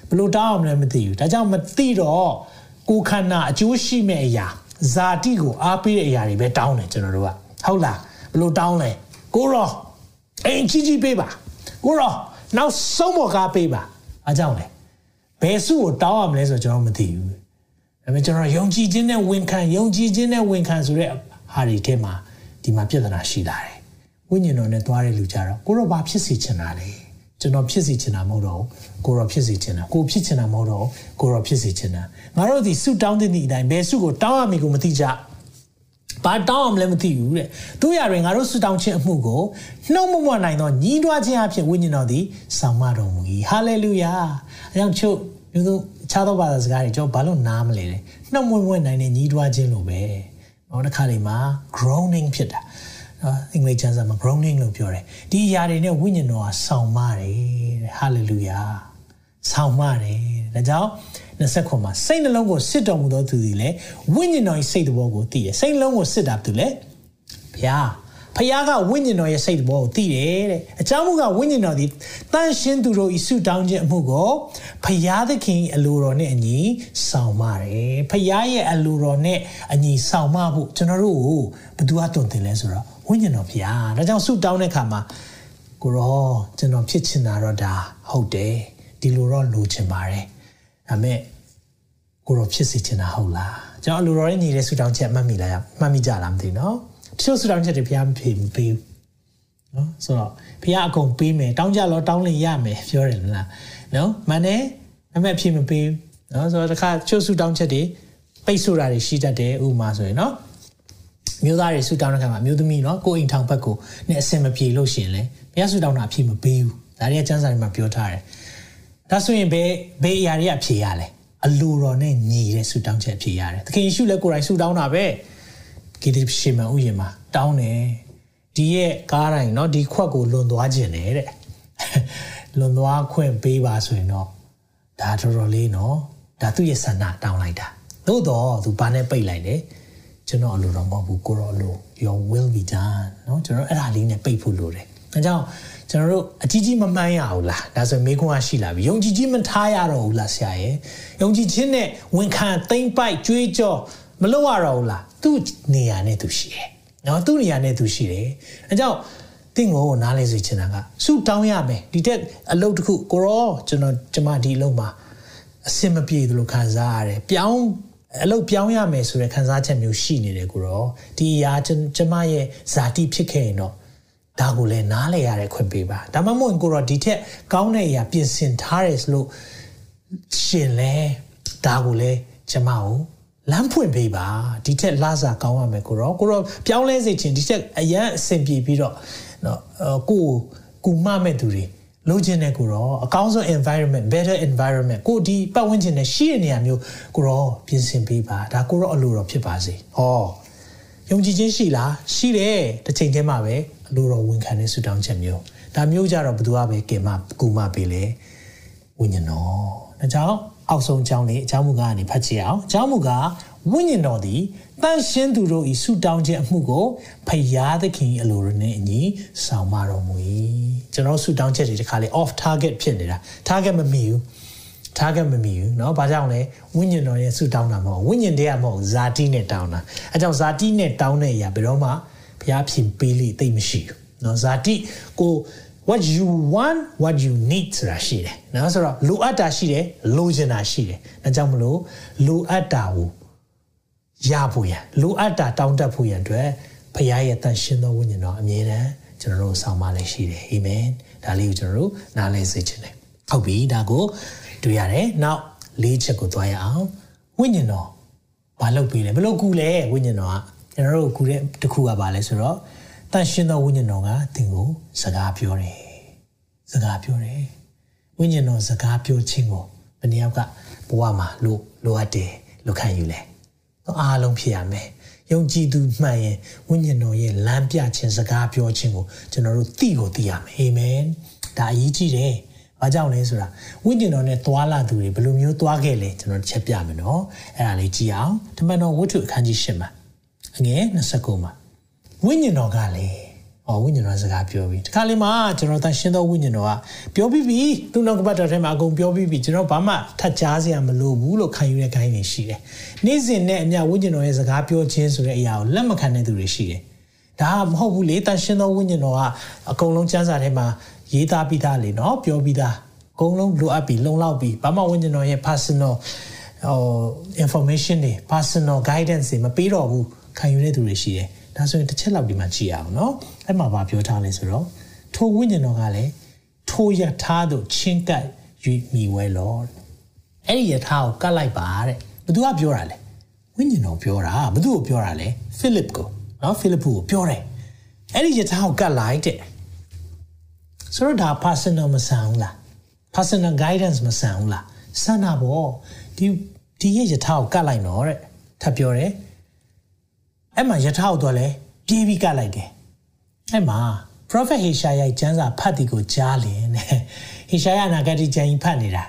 ဘလို့တောင်းအောင်လည်းမသိဘူးဒါကြောင့်မသိတော့ကိုခန္ဓာအကျိုးရှိမဲ့အရာဇာတိကိုအားပေးတဲ့အရာတွေပဲတောင်းတယ်ကျွန်တော်တို့ကဟုတ်လားဘလို့တောင်းလဲကိုရောအိမ်ကြီးကြီးပေးပါကိုရောနောက်ဆုံးမကားပေးပါအားကြောင့်လေဘယ်စုကိုတောင်းရမလဲဆိုတော့ကျွန်တော်မသိဘူးဒါပေမဲ့ကျွန်တော်ယုံကြည်ခြင်းနဲ့ဝန်ခံယုံကြည်ခြင်းနဲ့ဝန်ခံဆိုတဲ့ဟာတွေထဲမှာ ဒီမှာပြဿနာရှိလာတယ်ဝိညာဉ်တော်နဲ့သွားတဲ့လူကြတော့ကိုရောဘာဖြစ်စီချင်တာလဲကျွန်တော်ဖြစ်စီချင်တာမဟုတ်တော့ကိုရောဖြစ်စီချင်တာကိုဖြစ်ချင်တာမဟုတ်တော့ကိုရောဖြစ်စီချင်တာငါတို့ဒီဆုတောင်းတဲ့အတိုင်းဘယ်ဆုကိုတောင်းရမည်ကိုမသိကြဘာတောင်းအောင်လည်းမသိဘူးတဲ့တို့ရရင်ငါတို့ဆုတောင်းခြင်းအမှုကိုနှုတ်မမွနိုင်သောညီးတွားခြင်းအဖြစ်ဝိညာဉ်တော်သည်ဆောင်မတော်မူ၏ဟာလေလုယာအကြောင်းချုပ်မျိုးတို့ခြားသောဘာသာစကားတွေကျွန်တော်ဘာလို့နားမလဲလဲနှုတ်မမွနိုင်တဲ့ညီးတွားခြင်းလို့ပဲ နောက်တစ်ခါလေးမှာ groaning ဖြစ်တာနော်အင်္ဂလိပ်ကျမ်းစာမှာ groaning လို့ပြောတယ်ဒီအရာတွေနဲ့ဝိညာဉ်တော်ကဆောင်မတယ်တဲ့ hallelujah ဆောင်မတယ်ဒါကြောင့်20ခွန်မှာစိတ်နှလုံးကိုစစ်တော်မူသောသူသည်လည်းဝိညာဉ်တော်ရဲ့စိတ်တော်ကိုသိတယ်စိတ်နှလုံးကိုစစ်တာသူလည်းဘုရား ဖခင်ကဝိညာဉ်တော်ရဲ့စိတ်တော်ကိုသိတယ်တဲ့အကြောင်းမူကဝိညာဉ်တော်သည်တန်ရှင်းသူတို့ဤဆုတောင်းခြင်းအမှုကိုဖခင်သခင်အလိုတော်နဲ့အညီဆောင်မတယ်ဖခင်ရဲ့အလိုတော်နဲ့အညီဆောင်မဖို့ကျွန်တော်တို့ကိုဘသူကတုံတင်လဲဆိုတော့ဝိညာဉ်တော်ဖခင်ဒါကြောင့်ဆုတောင်းတဲ့အခါမှာကိုရောကျွန်တော်ဖြစ်ချင်တာတော့ဒါဟုတ်တယ်ဒီလိုတော့လိုချင်ပါတယ်ဒါပေမဲ့ကိုရောဖြစ်စီချင်တာဟုတ်လားကျွန်တော်အလိုတော်ရဲ့ညီတဲ့ဆူတောင်းချက်မှတ်မိလားမှတ်မိကြလားမသိနော် တချို့ဆူတောင်းချက်တွေဘုရားမဖေမပေးဘူးနော်ဆိုတော့ဘုရားအကုန်ပေးမယ်တောင်းကြလောတောင်းလို့ရမယ်ပြောတယ်လားနော်မနဲ့အမေအဖြစ်မပေးဘူးနော်ဆိုတော့တခါတချို့ဆူတောင်းချက်တွေပိတ်ဆိုတာတွေရှိတတ်တယ်ဥပမာဆိုရင်နော်မျိုးသားတွေဆူတောင်းတဲ့ခါမှာမျိုးသမီးနော်ကိုအိမ်ထောင်ဘက်ကိုနဲ့အစင်မပြေလို့ရှင်လေဘုရားဆူတောင်းတာအဖြစ်မပေးဘူးဒါတွေကကျမ်းစာတွေမှာပြောထားတယ်ဒါဆိုရင်ဘယ်ဘယ်အရာတွေအဖြေရလဲအလိုတော်နဲ့ညီတဲ့ဆူတောင်းချက်အဖြေရတယ်သခင်ယေရှုလည်းကိုယ်တိုင်ဆူတောင်းတာပဲ ဂေဒရှိမဥယျာဉ်မှာတောင်းတယ်ဒီရဲ့ကားတိုင်းเนาะဒီခွက်ကိုလွန်သွားခြင်းတယ်တဲ့လွန်သွားခွင့်ပေးပါဆိုရင်တော့ဒါတော်တော်လေးเนาะဒါသူ့ရဲ့ဆန္ဒတောင်းလိုက်တာသို့တော့သူဘာနဲ့ပိတ်လိုက်လဲကျွန်တော်အလိုတော်မဟုတ်ဘူးကိုရောအလို your will be done เนาะကျွန်တော်အဲ့ဒါလေးနဲ့ပိတ်ဖို့လိုတယ်အဲကြောင့်ကျွန်တော်တို့အကြီးကြီးမမှန်းရဘူးလားဒါဆိုမေးခွန်းကရှိလာပြီယုံကြည်ခြင်းမထားရတော့ဘူးလားဆရာရဲ့ယုံကြည်ခြင်းနဲ့ဝန်ခံသိမ့်ပိုက်ကြွေးကြော်မလုပ်ရတော့ဘူးလား သူ့နေရာနဲ့သူရှိတယ်နော်သူ့နေရာနဲ့သူရှိတယ်အဲကြောင့်တင့်ကိုနားလဲစေချင်တာကစုတောင်းရမယ်ဒီတက်အလုပ်တစ်ခုကိုရောကျွန်တော်ကျမဒီအလုပ်မှာအဆင်မပြေသလိုခံစားရတယ်ပြောင်းအလုပ်ပြောင်းရမယ်ဆိုတဲ့ခံစားချက်မျိုးရှိနေတယ်ကိုတော့ဒီအရာကျမရဲ့ဇာတိဖြစ်ခဲ့ရင်တော့ဒါကိုလည်းနားလဲရတဲ့ခွင့်ပေးပါဒါမှမဟုတ်ကိုတော့ဒီထက်ကောင်းတဲ့အရာပြင်ဆင်ထားတယ်လို့ရှင်လဲဒါကိုလည်းကျမကို လမ်းဖွင့်ပေးပါဒီထက်လာစာကောင်းရမယ်ကိုတော့ကိုတော့ပြောင်းလဲစေချင်ဒီထက်အရန်အဆင်ပြေပြီးတော့နော်ကိုကူမမဲ့သူတွေလိုချင်တဲ့ကိုတော့အကောင်းဆုံး environment better environment ကိုဒီပတ်ဝန်းကျင်နဲ့ရှိတဲ့နေရာမျိုးကိုတော့ပြင်ဆင်ပေးပါဒါကိုတော့အလိုတော်ဖြစ်ပါစေဟောယုံကြည်ခြင်းရှိလားရှိတယ်တစ်ချိန်တည်းမှာပဲအလိုတော်ဝန်ခံတဲ့ဆုတောင်းချက်မျိုးဒါမျိုးကြတော့ဘယ်သူကပဲကင်မကူမပေးလေဝိညာဉ်တော်ဒါကြောင့် အောက်ဆုံးအကြောင်းလေးအကြောင်းမူကားကနေဖတ်ကြည့်အောင်အကြောင်းမူကားဝိညာဉ်တော်သည်တန်ရှင်းသူတို့ဤဆုတောင်းခြင်းအမှုကိုဖယားသခင်အလိုရနဲ့အညီဆောင်မတော်မူ၏ကျွန်တော်ဆုတောင်းချက်တွေတခါလေ off target ဖြစ်နေတာ target မမီဘူး target မမီဘူးเนาะဘာကြောင့်လဲဝိညာဉ်တော်ရဲ့ဆုတောင်းတာမဟုတ်ဝိညာဉ်တရားမဟုတ်ဇာတိနဲ့တောင်းတာအဲကြောင့်ဇာတိနဲ့တောင်းတဲ့အရာဘယ်တော့မှဘုရားဖြစ်ပေးလိသိမရှိဘူးเนาะဇာတိကို what you want what you need ဆိုတာရှိတယ်နော်ဆိုတော့လိုအပ်တာရှိတယ်လိုချင်တာရှိတယ်ဒါကြောင့်မလို့လိုအပ်တာကိုရဖို့ရန်လိုအပ်တာတောင်းတဖို့ရန်အတွက်ဖခင်ရဲ့တန်ရှင်းသောဝိညာဉ်တော်အမြဲတမ်းကျွန်တော်တို့ဆောင်မလည်းရှိတယ်အာမင်ဒါလေးကိုကျွန်တော်တို့နားလည်စေချင်တယ်ဟုတ်ပြီဒါကိုတွေ့ရတယ်နောက်လေးချက်ကိုသွားရအောင်ဝိညာဉ်တော်ဘာလုပ်ပြီးလဲဘယ်လိုကူလဲဝိညာဉ်တော်ကကျွန်တော်တို့ကူတဲ့တခုကဘာလဲဆိုတော့ တန်ရှင်းသောဝိညာဉ်တော်ကသင်ကိုစကားပြောတယ်စကားပြောတယ်ဝိညာဉ်တော်စကားပြောခြင်းကိုဘယ်နှယောက်ကဘဝမှာလို့လိုအပ်တယ်လို့ခံယူလဲအားလုံးဖြစ်ရမယ်ယုံကြည်သူမှန်ရင်ဝိညာဉ်တော်ရဲ့လမ်းပြခြင်းစကားပြောခြင်းကိုကျွန်တော်တို့သိကိုသိရမယ်အာမင်ဒါအရေးကြီးတယ်ဘာကြောင့်လဲဆိုတာဝိညာဉ်တော်နဲ့သွာလာသူတွေဘယ်လိုမျိုးသွားခဲ့လဲကျွန်တော်ချက်ပြမယ်နော်အဲ့ဒါလေးကြည့်အောင်တမန်တော်ဝတ္ထုအခန်းကြီး၈မှာအငယ်29မှာ ဝိညာဉ်တော်ကလည်းဟောဝိညာဉ်တော်စကားပြောပြီးဒီခါလေးမှာကျွန်တော်တန်ရှင်းသောဝိညာဉ်တော်ကပြောပြီးပြီသူနောက်ကပတ်တော်ထဲမှာအကုန်ပြောပြီးပြီကျွန်တော်ဘာမှထပ်ကြားစရာမလိုဘူးလို့ခံယူတဲ့ခိုင်းနေရှိတယ်။နေ့စဉ်နဲ့အမျှဝိညာဉ်တော်ရဲ့စကားပြောခြင်းဆိုတဲ့အရာကိုလက်မခံတဲ့သူတွေရှိတယ်။ဒါမဟုတ်ဘူးလေတန်ရှင်းသောဝိညာဉ်တော်ကအကုန်လုံးစံစာထဲမှာရေးသားပြီးသားလေနော်ပြောပြီးသားအကုန်လုံးလိုအပ်ပြီးလုံလောက်ပြီးဘာမှဝိညာဉ်တော်ရဲ့ personal ဟို information တွေ personal guidance တွေမပေးတော့ဘူးခံယူတဲ့သူတွေရှိတယ် ဒါဆိုရင်တစ်ချက်လောက်ဒီမှာကြည့်အောင်နော်အဲ့မှာဗာပြောထားလဲဆိုတော့ထိုဝိညာဉ်တော်ကလည်းထိုယထာတို့ချင်းကပ်ယူမိဝဲလောအဲ့ဒီယထာကိုကတ်လိုက်ပါတဲ့ဘသူကပြောတာလဲဝိညာဉ်တော်ပြောတာဘသူကိုပြောတာလဲဖိလစ်ကိုနော်ဖိလစ်ကိုပြောတယ်အဲ့ဒီယထာကိုကတ်လိုက်တဲ့ဆိုတော့ဒါ personal မဆန်ဘူးလား personal guidance မဆန်ဘူးလားဆန္ဒပေါ့ဒီဒီရဲ့ယထာကိုကတ်လိုက်တော့တဲ့ထပ်ပြောတယ် အဲ့မှာယထာကိုတော့လဲပြေးပြီးကလိုက်တယ်အဲ့မှာ prophet Heshaya ကျမ်းစာဖတ်တီကိုကြားလင်တဲ့ Heshaya နာဂတိကျမ်းကြီးဖတ်နေတာ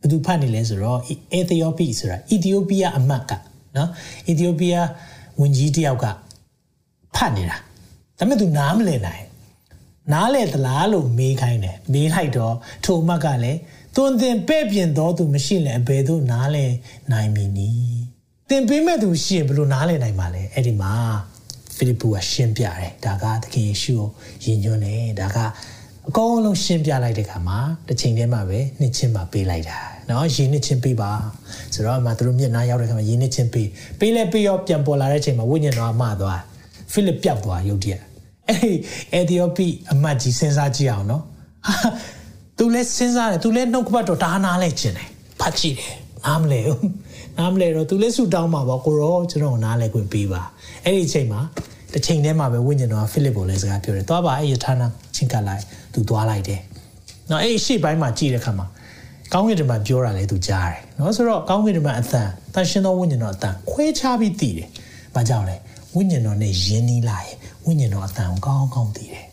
ဘယ်သူဖတ်နေလဲဆိုတော့ Ethiopia ဆိုတာ Ethiopia အမတ်ကနော် Ethiopia ဝန်ကြီးတယောက်ကဖတ်နေတာဒါပေမဲ့သူနားမလည်နိုင်နားလေသလားလို့မေးခိုင်းတယ်မေးလိုက်တော့ထိုအမတ်ကလည်းသွန်သင်ပဲ့ပြင်တော်သူမရှိလဲအဘယ်သို့နားလဲနိုင်မည်နီ သင်ပေးမဲ့သူရှိရင်ဘယ်လိုနားလည်နိုင်မှာလဲအဲ့ဒီမှာဖိလိပ္ပုကရှင်းပြတယ်ဒါကသခင်ယေရှုကိုယဉ်ညွန်းတယ်ဒါကအကုန်လုံးရှင်းပြလိုက်တဲ့ခါမှာတစ်ချိန်တည်းမှာပဲနှစ်ချင်းမှာပေးလိုက်တာเนาะယဉ်နှစ်ချင်းပေးပါဆိုတော့အမှသူတို့မျက်နှာရောက်တဲ့ခါမှာယဉ်နှစ်ချင်းပေးပေးလဲပေးရောပြန်ပေါ်လာတဲ့ချိန်မှာဝိညာဉ်တော်အမသွားဖိလိပ္ပျောက်သွားရုတ်တရက်အဲ့ဒီအက်သီယိုပီအမတ်ကြီးစဉ်းစားကြည့်အောင်เนาะသူလဲစဉ်းစားတယ်သူလဲနှုတ်ကပတ်တော်ဒါနာလဲကျင်တယ်ဖတ်ကြည့်တယ်နားမလဲဘူး နားမလဲတော့သူလည်းဆူတောင်းမှာပေါ့ကိုရောကျွန်တော်နားလဲခွင့်ပေးပါအဲ့ဒီအချိန်မှာတစ်ချိန်တည်းမှာပဲဝိညာဉ်တော်ကဖိလစ်ကိုလည်းစကားပြောတယ်သွားပါအဲ့ယထာနာချင်းကလိုက်သူသွားလိုက်တယ်နော်အဲ့ရှေ့ပိုင်းမှာကြည့်တဲ့ခါမှာကောင်းကင်တမန်ပြောတာလည်းသူကြားတယ်နော်ဆိုတော့ကောင်းကင်တမန်အသံတန်ရှင်သောဝိညာဉ်တော်အသံခွဲခြားပြီးသိတယ်ဘာကြောင့်လဲဝိညာဉ်တော်နဲ့ယဉ်နီးလာရင်ဝိညာဉ်တော်အသံကိုကောင်းကောင်းသိတယ်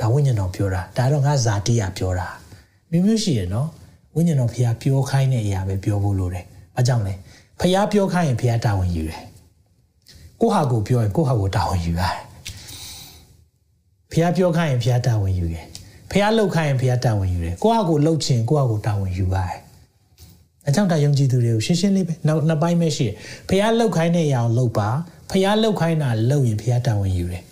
ဒါဝိညာဉ်တော်ပြောတာဒါတော့ငါဇာတိယပြောတာမျိုးမျိုးရှိရနော်ဝိညာဉ်တော်ဖျားပြောခိုင်းတဲ့အရာပဲပြောဖို့လိုတယ်ဘာကြောင့်လဲ ဖះပြောခိုင်းရင်ဖះတာဝန်ယူတယ်ကိုဟာကိုပြောရင်ကိုဟာကိုတာဝန်ယူရတယ်ဖះပြောခိုင်းရင်ဖះတာဝန်ယူတယ်ဖះလှုပ်ခိုင်းရင်ဖះတာဝန်ယူတယ်ကိုဟာကိုလှုပ်ချင်ကိုဟာကိုတာဝန်ယူရတယ်အကြောင်းတာယုံကြည်သူတွေကိုရှင်းရှင်းလေးပဲနောက်နှစ်ပိုင်းပဲရှိတယ်ဖះလှုပ်ခိုင်းတဲ့အရာကိုလှုပ်ပါဖះလှုပ်ခိုင်းတာလှုပ်ရင်ဖះတာဝန်ယူတယ်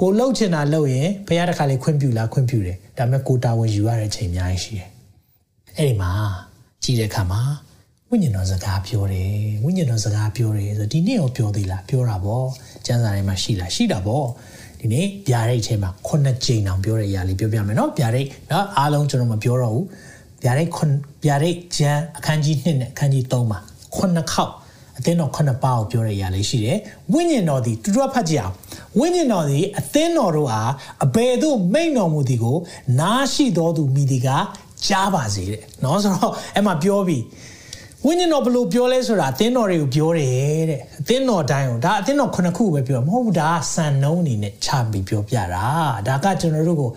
ကိုလှုပ်ချင်တာလှုပ်ရင်ဖះတစ်ခါလေးခွင့်ပြုလားခွင့်ပြုတယ်ဒါပေမဲ့ကိုတာဝန်ယူရတဲ့ချိန်အများကြီးရှိတယ်အဲ့ဒီမှာကြည့်တဲ့အခါမှာ ဝ ဝိညာဉ်တော်စကားပြောတယ်ဝိညာဉ်တော်စကားပြောတယ်ဆိုဒီနေ့ရောပြောသေးလားပြောတာပေါ့ကျမ်းစာထဲမှာရှိလားရှိတာပေါ့ဒီနေ့ဗျာဒိတ်အချိန်မှာခုနှစ်ကြိမ်တောင်ပြောတဲ့အရာလေးပြောပြမယ်နော်ဗျာဒိတ်နော်အားလုံးကျွန်တော်မပြောတော့ဘူးဗျာဒိတ်ခုဗျာဒိတ်ကျမ်းအခန်းကြီး1နဲ့အခန်းကြီး3မှာခုနှစ်ခေါက်အသင်းတော်ခုနှစ်ပါးကိုပြောတဲ့အရာလေးရှိတယ်ဝိညာဉ်တော်ဒီတူတူဖတ်ကြည့်အောင်ဝိညာဉ်တော်ဒီအသင်းတော်တို့အားအဘယ်သို့မိန့်တော်မူသည်ကိုနားရှိတော်သူမိဒီကကြားပါစေတဲ့เนาะဆိုတော့အဲ့မှာပြောပြီး ဝိညာဉ်တော်ဘလို့ပြောလဲဆိုတာအသင်းတော်တွေကိုပြောတယ်တဲ့အသင်းတော်တိုင်းကိုဒါအသင်းတော်ခုနှစ်ခုပဲပြောမဟုတ်ဘူးဒါကစံနှုံးအနေနဲ့ချပြီးပြောပြတာဒါကကျွန်တော်တို့ကို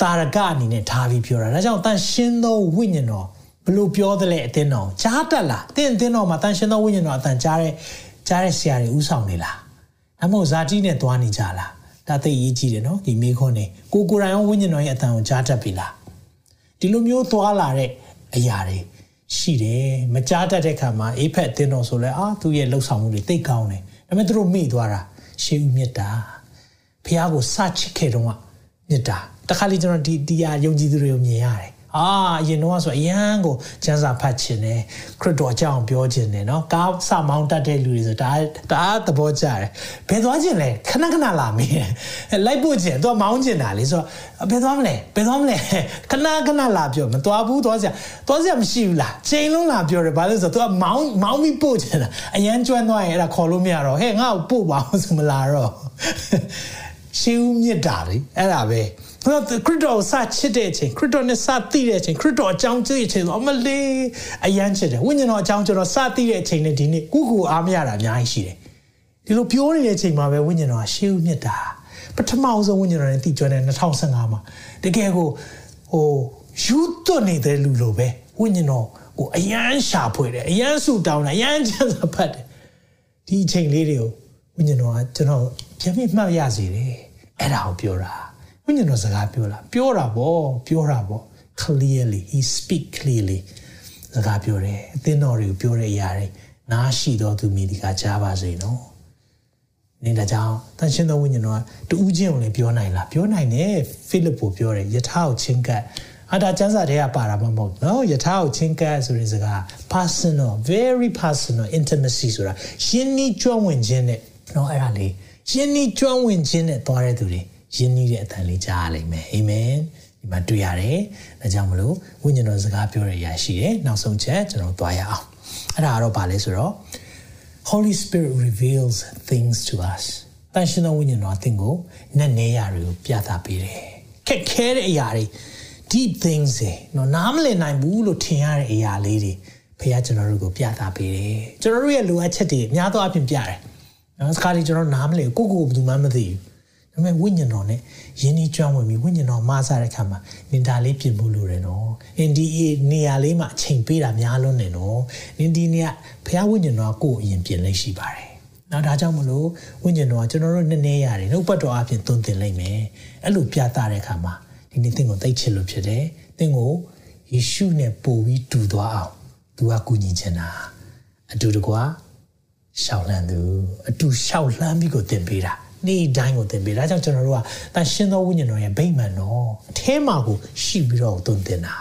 တာရကအနေနဲ့ထားပြီးပြောတာဒါကြောင့်တန်ရှင်းသောဝိညာဉ်တော်ဘလို့ပြောသလဲအသင်းတော်ကြားတတ်လားအသင်းအသင်းတော်မှာတန်ရှင်းသောဝိညာဉ်တော်အတန်ကြားတဲ့ကြားတဲ့ဆရာတွေဥဆောင်နေလားဒါမှမဟုတ်ဇာတိနဲ့သွားနေကြလားဒါသိရေးကြည့်တယ်နော်ဒီမိခွန်းနေကိုကိုယ်တိုင်ရောဝိညာဉ်တော်ရဲ့အတန်ကိုကြားတတ်ပြီလားဒီလိုမျိုးသွားလာတဲ့အရာတွေ ရှိတယ်မကြားတတ်တဲ့ခါမှာအေးဖက်တင်းတော်ဆိုလဲအာသူ့ရဲ့လှုပ်ဆောင်မှုတွေတိတ်ကောင်းတယ်ဒါပေမဲ့သူတို့မိသွားတာရှေးဦးမြတ်တာဖះကိုစချစ်ခဲ့တော့မြတ်တာတခါလေကျွန်တော်ဒီဒီဟာယုံကြည်သူတွေကိုမြင်ရတယ် အာအရင်တော့ဆိုအရန်ကိုကျန်းစာဖတ်ခြင်းနဲ့ခရစ်တော်ကြောင့်ပြောခြင်းနဲ့နော်ကားစမောင်းတတ်တဲ့လူတွေဆိုဒါဒါသဘောကျတယ်ဘယ်သွားခြင်းလဲခဏခဏလာမင်းလိုက်ပို့ခြင်းသူကမောင်းခြင်းတာလေဆိုတော့ဘယ်သွားမလဲဘယ်သွားမလဲခဏခဏလာပြောမသွားဘူးသွားစရာသွားစရာမရှိဘူးလားချိန်လုံးလာပြောတယ်ဘာလို့ဆိုတော့ तू ကမောင်းမောင်းပြီးပို့ခြင်းတာအရန်ကျွမ်းသွားရင်အဲ့ဒါခေါ်လို့မရတော့ဟဲ့ငါ့ကိုပို့ပါအောင်ဆိုမလာတော့ရှေးဦးမြစ်တာလေအဲ့ဒါပဲ ခရစ်တော်စချစ်တဲ့အချိန်ခရစ်တော်နဲ့စသိတဲ့အချိန်ခရစ်တော်အကြောင်းသိတဲ့အချိန်ဆိုအမလေးအယမ်းချစ်တယ်ဝိညာဉ်တော်အကြောင်းကျွန်တော်စသိတဲ့အချိန်နဲ့ဒီနေ့ကုကူအားမရတာအများကြီးရှိတယ်ဒီလိုပြောနေတဲ့အချိန်မှာပဲဝိညာဉ်တော်ကရှေးဦးမြတ်တာပထမအောင်ဆုံးဝိညာဉ်တော်နဲ့တည်ကျွမ်းတဲ့2015မှာတကယ်ကိုဟိုယူသွနေတဲ့လူလိုပဲဝိညာဉ်တော်ကိုအယမ်းရှာဖွေတယ်အယမ်းဆူတောင်းတယ်အယမ်းချမ်းသာဖတ်တယ်ဒီအချိန်လေးတွေကိုဝိညာဉ်တော်ကကျွန်တော်ပြန်ပြီးမှတ်ရစေတယ်အဲ့ဒါကိုပြောတာ ဝိညာဉ်တော်စကားပြောတာပြောတာပေါ့ပြောတာပေါ့ clearly he speak clearly စကားပြောတယ်အသင်းတော်တွေကိုပြောတဲ့အရာတွေနားရှိတော်သူမိဒီကကြားပါစေနော်နေတာကြောင့်တန်ရှင်းသောဝိညာဉ်တော်ကတူးချင်းကိုလည်းပြောနိုင်လားပြောနိုင်တယ်ဖိလိပ္ပုပြောတယ်ယထာကိုချင်းကပ်အတာကျမ်းစာထဲကပါတာမဟုတ်နော်ယထာကိုချင်းကပ်ဆိုတဲ့စကား personal very personal intimacy ဆိုတာရှင်းနီးကျွမ်းဝင်ခြင်းနဲ့နော်အဲ့ဒါလေးရှင်းနီးကျွမ်းဝင်ခြင်းနဲ့သွားတဲ့သူတွေ ယဉ်နီးတဲ့အတန်လေးကြားရလိမ့်မယ်အာမင်ဒီမှာတွေ့ရတယ်ဒါကြောင့်မလို့ဝိညာဉ်တော်စကားပြောရရရှိတယ်နောက်ဆုံးချက်ကျွန်တော်သွားရအောင်အဲ့ဒါကတော့ဗာလဲဆိုတော့ Holy Spirit reveals things to us တန်ရှင်သောဝိညာဉ်တော်အသင်ကိုနက်နေရာတွေကိုပြသပေးတယ်ခက်ခဲတဲ့အရာတွေ deep things တွေနော်နားမလည်နိုင်ဘူးလို့ထင်ရတဲ့အရာလေးတွေဖခင်ကျွန်တော်တို့ကိုပြသပေးတယ်ကျွန်တော်တို့ရဲ့လိုအပ်ချက်တွေအများသောအားဖြင့်ပြတယ်နော်စကားတွေကျွန်တော်နားမလည်ကိုကိုကိုဘယ်သူမှမသိဘူး ဒါပေမဲ့ဝိညာဉ်တော်နဲ့ယဉ်ဤကျွမ်းဝင်ပြီးဝိညာဉ်တော်မဆတဲ့ခါမှာနင်ဒါလေးပြင်ဖို့လိုတယ်နော်။အင်ဒီနေရာလေးမှာအချိန်ပေးတာများလွန်းတယ်နော်။နင်ဒီနေရာဘုရားဝိညာဉ်တော်ကကိုယ်အရင်ပြင်လိမ့်ရှိပါတယ်။နောက်ဒါကြောင့်မလို့ဝိညာဉ်တော်ကကျွန်တော်တို့နည်းနည်းရတယ်နှုတ်ပတ်တော်အပြင်သွန်သင်လိုက်မယ်။အဲ့လိုပြသတဲ့အခါမှာဒီနေ့သင်ကိုသိချစ်လို့ဖြစ်တယ်။သင်ကိုယေရှုနဲ့ပို့ပြီးတူသွားအောင်သူကကူညီချင်တာအတူတကွာရှောက်လန်းသူအတူရှောက်လန်းပြီးကိုသင်ပေးတာ။ နေ့တိုင်းကိုသင်ပေးဒါကြောင့်ကျွန်တော်တို့ကတန်ရှင်းသောဝိညာဉ်တော်ရဲ့ဗိမာန်တော်အထဲမှာကိုရှိပြီးတော့သွန်သင်တာ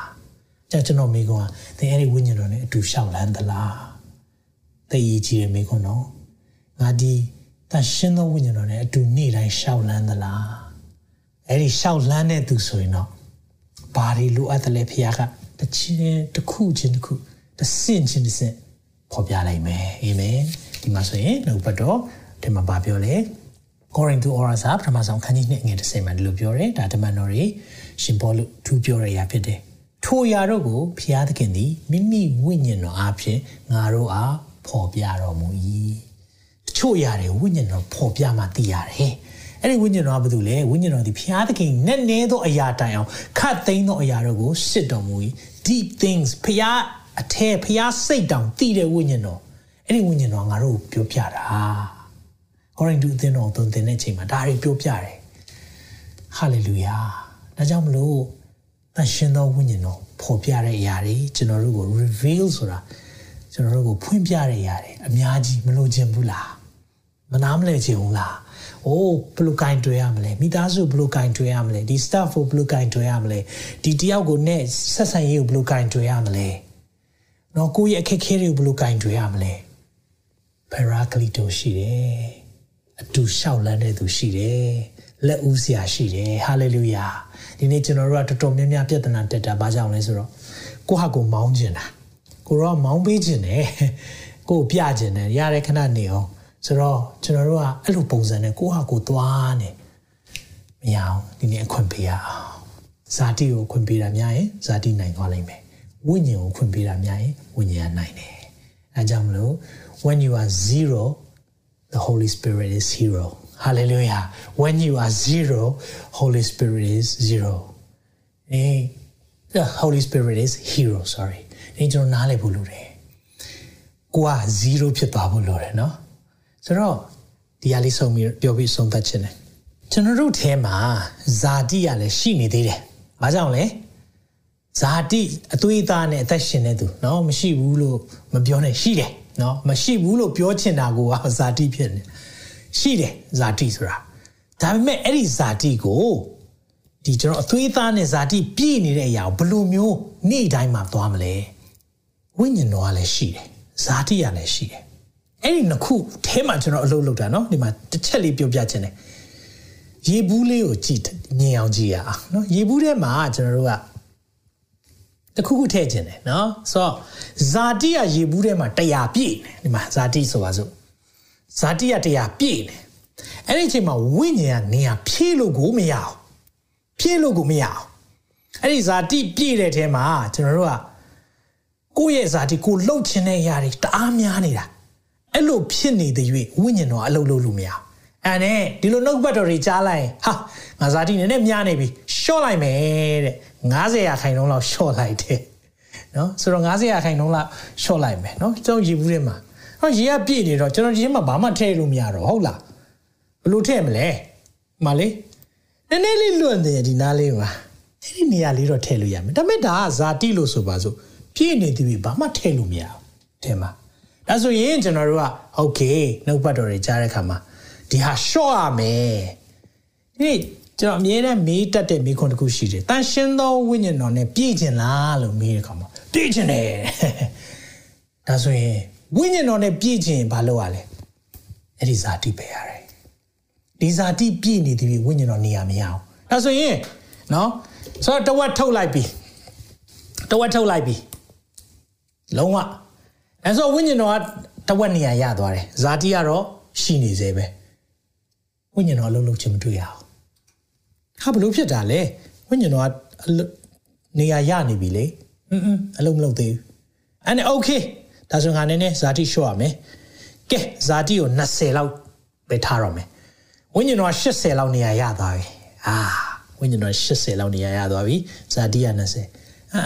ကြောင့်ကျွန်တော်မိကွန်းကသင်အဲ့ဒီဝိညာဉ်တော်နဲ့အတူရှောက်လန်းသလားသိရကြည့်ရမိကွန်းနော်ငါဒီတန်ရှင်းသောဝိညာဉ်တော်နဲ့အတူနေ့တိုင်းရှောက်လန်းသလားအဲ့ဒီရှောက်လန်းတဲ့သူဆိုရင်တော့ဘာတွေလိုအပ်တယ်လဲဖခင်ကတစ်ချင်းတစ်ခုချင်းတစ်ခုတစ်စင့်ချင်းတစ်စင့်ဖော်ပြလိုက်မယ်အာမင်ဒီမှာဆိုရင်နှုတ်ပတ်တော်ဒီမှာဗာပြောလဲ ကောရိန္သုဩရာစာပထမဆုံးခန်းကြီး2ငွေ30မှာဒီလိုပြောတယ်ဒါတမန်တော်တွေရှင်ပေါလုထူးပြောရရာဖြစ်တယ်ထိုအရာတို့ကိုဖျားသခင်သည်မိမိဝိညာဉ်တော်အားဖြင့်ငါတို့အားဖော်ပြတော်မူ၏တချို့အရာတွေဝိညာဉ်တော်ဖော်ပြမှသိရတယ်အဲ့ဒီဝိညာဉ်တော်ကဘာလို့လဲဝိညာဉ်တော်ဒီဖျားသခင်နဲ့နဲသောအရာတိုင်အောင်ခတ်သိမ်းသောအရာတို့ကိုစစ်တော်မူ၏ deep things ဖျားအထဲဖျားစိတ်တောင်တည်တဲ့ဝိညာဉ်တော်အဲ့ဒီဝိညာဉ်တော်ငါတို့ပြောပြတာ ကောရိန္သုအသင်းတော်သွန်သင်တဲ့အချိန်မှာဒါတွေပြောပြတယ်ဟာလေလုယာဒါကြောင့်မလို့တန်ရှင်သောဝိညာဉ်တော်ဖော်ပြတဲ့အရာတွေကျွန်တော်တို့ကို reveal ဆိုတာကျွန်တော်တို့ကိုဖွင့်ပြတဲ့အရာတွေအများကြီးမလို့ခြင်းဘူးလားမနာမလဲခြင်းဘူးလားအိုးဘယ်လိုကင်တွေ့ရမလဲမိသားစုဘယ်လိုကင်တွေ့ရမလဲဒီ staff ကိုဘယ်လိုကင်တွေ့ရမလဲဒီတယောက်ကိုနဲ့ဆက်ဆံရေးကိုဘယ်လိုကင်တွေ့ရမလဲနနော်ကိုယ့်ရဲ့အခက်အခဲတွေကိုဘယ်လိုကင်တွယ်ရမလဲပရာကလီတိုရှိတယ် အတူလျှောက်လန်းတဲ့သူရှိတယ်လက်ဦးစရာရှိတယ်ဟာလေလုယာဒီနေ့ကျွန်တော်တို့ကတော်တော်များများပြဿနာတက်တာဘာကြောင့်လဲဆိုတော့ကိုဟာကိုမောင်းကျင်တာကိုရောမောင်းပေးကျင်တယ်ကိုပြကျင်တယ်ရတဲ့ခဏနေအောင်ဆိုတော့ကျွန်တော်တို့ကအဲ့လိုပုံစံနဲ့ကိုဟာကိုသွားနေမရအောင်ဒီနေ့အခွင့်ပေးရအောင်ဇာတိကိုခွင့်ပေးတာများရင်ဇာတိနိုင်သွားလိမ့်မယ်ဝိညာဉ်ကိုခွင့်ပေးတာများရင်ဝိညာဉ်ကနိုင်တယ်အဲကြောင့်မလို့ when you are zero the Holy Spirit is zero. Hallelujah. When you are zero, Holy Spirit is zero. Eh, the Holy Spirit is hero, sorry. နေကျွန်တော်နားလည်ဖို့လိုတယ်။ကိုက0ဖြစ်သွားဖို့လိုတယ်နော်။ဆိုတော့ဒီဟာလေးဆုံးပြီးပြောပြီးဆုံးသက်ခြင်းတယ်။ကျွန်တော်တို့ထဲမှာဇာတိကလည်းရှိနေသေးတယ်။ဘာကြောင့်လဲ။ဇာတိအသွေးသားနဲ့အသက်ရှင်နေသူနော်မရှိဘူးလို့မပြောနဲ့ရှိတယ် เนาะမရှိဘူးလို့ပြောချင်တာကိုဇာတိဖြစ်နေရှိတယ်ဇာတိဆိုတာဒါပေမဲ့အဲ့ဒီဇာတိကိုဒီကျွန်တော်အသွေးသားနဲ့ဇာတိပြည့်နေတဲ့အရာကိုဘယ်လိုမျိုးနေ့တိုင်းမှာသွားမလဲဝိညာဉ်တော်ကလည်းရှိတယ်ဇာတိကလည်းရှိတယ်အဲ့ဒီနှစ်ခုအဲမှာကျွန်တော်အလုပ်လုပ်တာเนาะဒီမှာတစ်ချက်လေးပြောပြချင်တယ်ရေဘူးလေးကိုကြည့်မြင်အောင်ကြည့်ရအောင်เนาะရေဘူးထဲမှာကျွန်တော်တို့က တစ်ခုခုထည့်ခြင်းတယ်နော်ဆိုတော့ဇာတိကရေဘူးထဲမှာ100ပြည့်တယ်ဒီမှာဇာတိဆိုပါစို့ဇာတိက100ပြည့်တယ်အဲ့ဒီအချိန်မှာဝိညာဉ်ကနေရာဖြည့်လို့ကိုမရအောင်ဖြည့်လို့ကိုမရအောင်အဲ့ဒီဇာတိပြည့်တဲ့အထဲမှာကျွန်တော်တို့ကကိုယ့်ရဲ့ဇာတိကိုလှုပ်ခြင်းတဲ့အရာတွေတအားများနေတာအဲ့လိုဖြစ်နေတဲ့၍ဝိညာဉ်တော်အလုပ်လုပ်လို့မရအောင်အဲ့နဲ့ဒီလိုနှုတ်ပတ်တော်တွေကြားလိုက်ဟာငါဇာတိနည်းနည်းများနေပြီရှော့လိုက်မယ်တဲ့ 90ရာခိုင်နှုန်းလောက်ရှော့လိုက်တယ်နော်ဆိုတော့90ရာခိုင်နှုန်းလောက်ရှော့လိုက်မယ်နော်ကျွန်တော်ရေဘူးထဲမှာဟောရေကပြည့်နေတော့ကျွန်တော်ဒီထဲမှာဘာမှထည့်လို့မရတော့ဟုတ်လားဘလို့ထည့်မလဲမလေးနည်းနည်းလေးလွတ်နေဒီနားလေးမှာအဲ့ဒီနေရာလေးတော့ထည့်လို့ရမယ်ဒါပေမဲ့ဒါကဇာတိလို့ဆိုပါစို့ပြည့်နေသည်ဘာမှထည့်လို့မရဘူးထဲမှာဒါဆိုရင်ကျွန်တော်တို့ကโอเคနှုတ်ပတ်တော်တွေကြားတဲ့ခါမှာဒီဟာ short ရမယ်ဒီ ကျွန်တော်အမြဲတမ်းမေးတတ်တဲ့မိခွန်းတစ်ခုရှိတယ်တန်ရှင်းသောဝိညာဉ်တော်နဲ့ပြည့်ကျင်လားလို့မေးတဲ့ခါမှာပြည့်ကျင်တယ်ဒါဆိုရင်ဝိညာဉ်တော်နဲ့ပြည့်ကျင်ဘာလုပ်ရလဲအဲ့ဒီဇာတိပဲရတယ်ဒီဇာတိပြည့်နေသည်ဝိညာဉ်တော်နေရာမရအောင်ဒါဆိုရင်နော်ဆိုတော့တဝက်ထုတ်လိုက်ပြီတဝက်ထုတ်လိုက်ပြီလုံးဝအဲဆိုဝိညာဉ်တော်ကတဝက်နေရာရသွားတယ်ဇာတိကတော့ရှိနေသေးပဲဝိညာဉ်တော်အလုံးလုံးချင်းမတွေ့ရအောင် ။ဟာဘလို့ဖြစ်တာလဲ။ဝိညာဉ်တော်ကနေရာရနေပြီလေ။အင်းအင်းအလုံးမလုံးသေးဘူး။အဲ့နဲ့ okay ဒါဆိုငါနည်းနည်းဇာတိလျှော့ရမယ်။ကဲဇာတိကို20လောက်ပဲထားရမယ်။ဝိညာဉ်တော်80လောက်နေရာရသွားပြီ။အာဝိညာဉ်တော်80လောက်နေရာရသွားပြီ။ဇာတိက20။အာ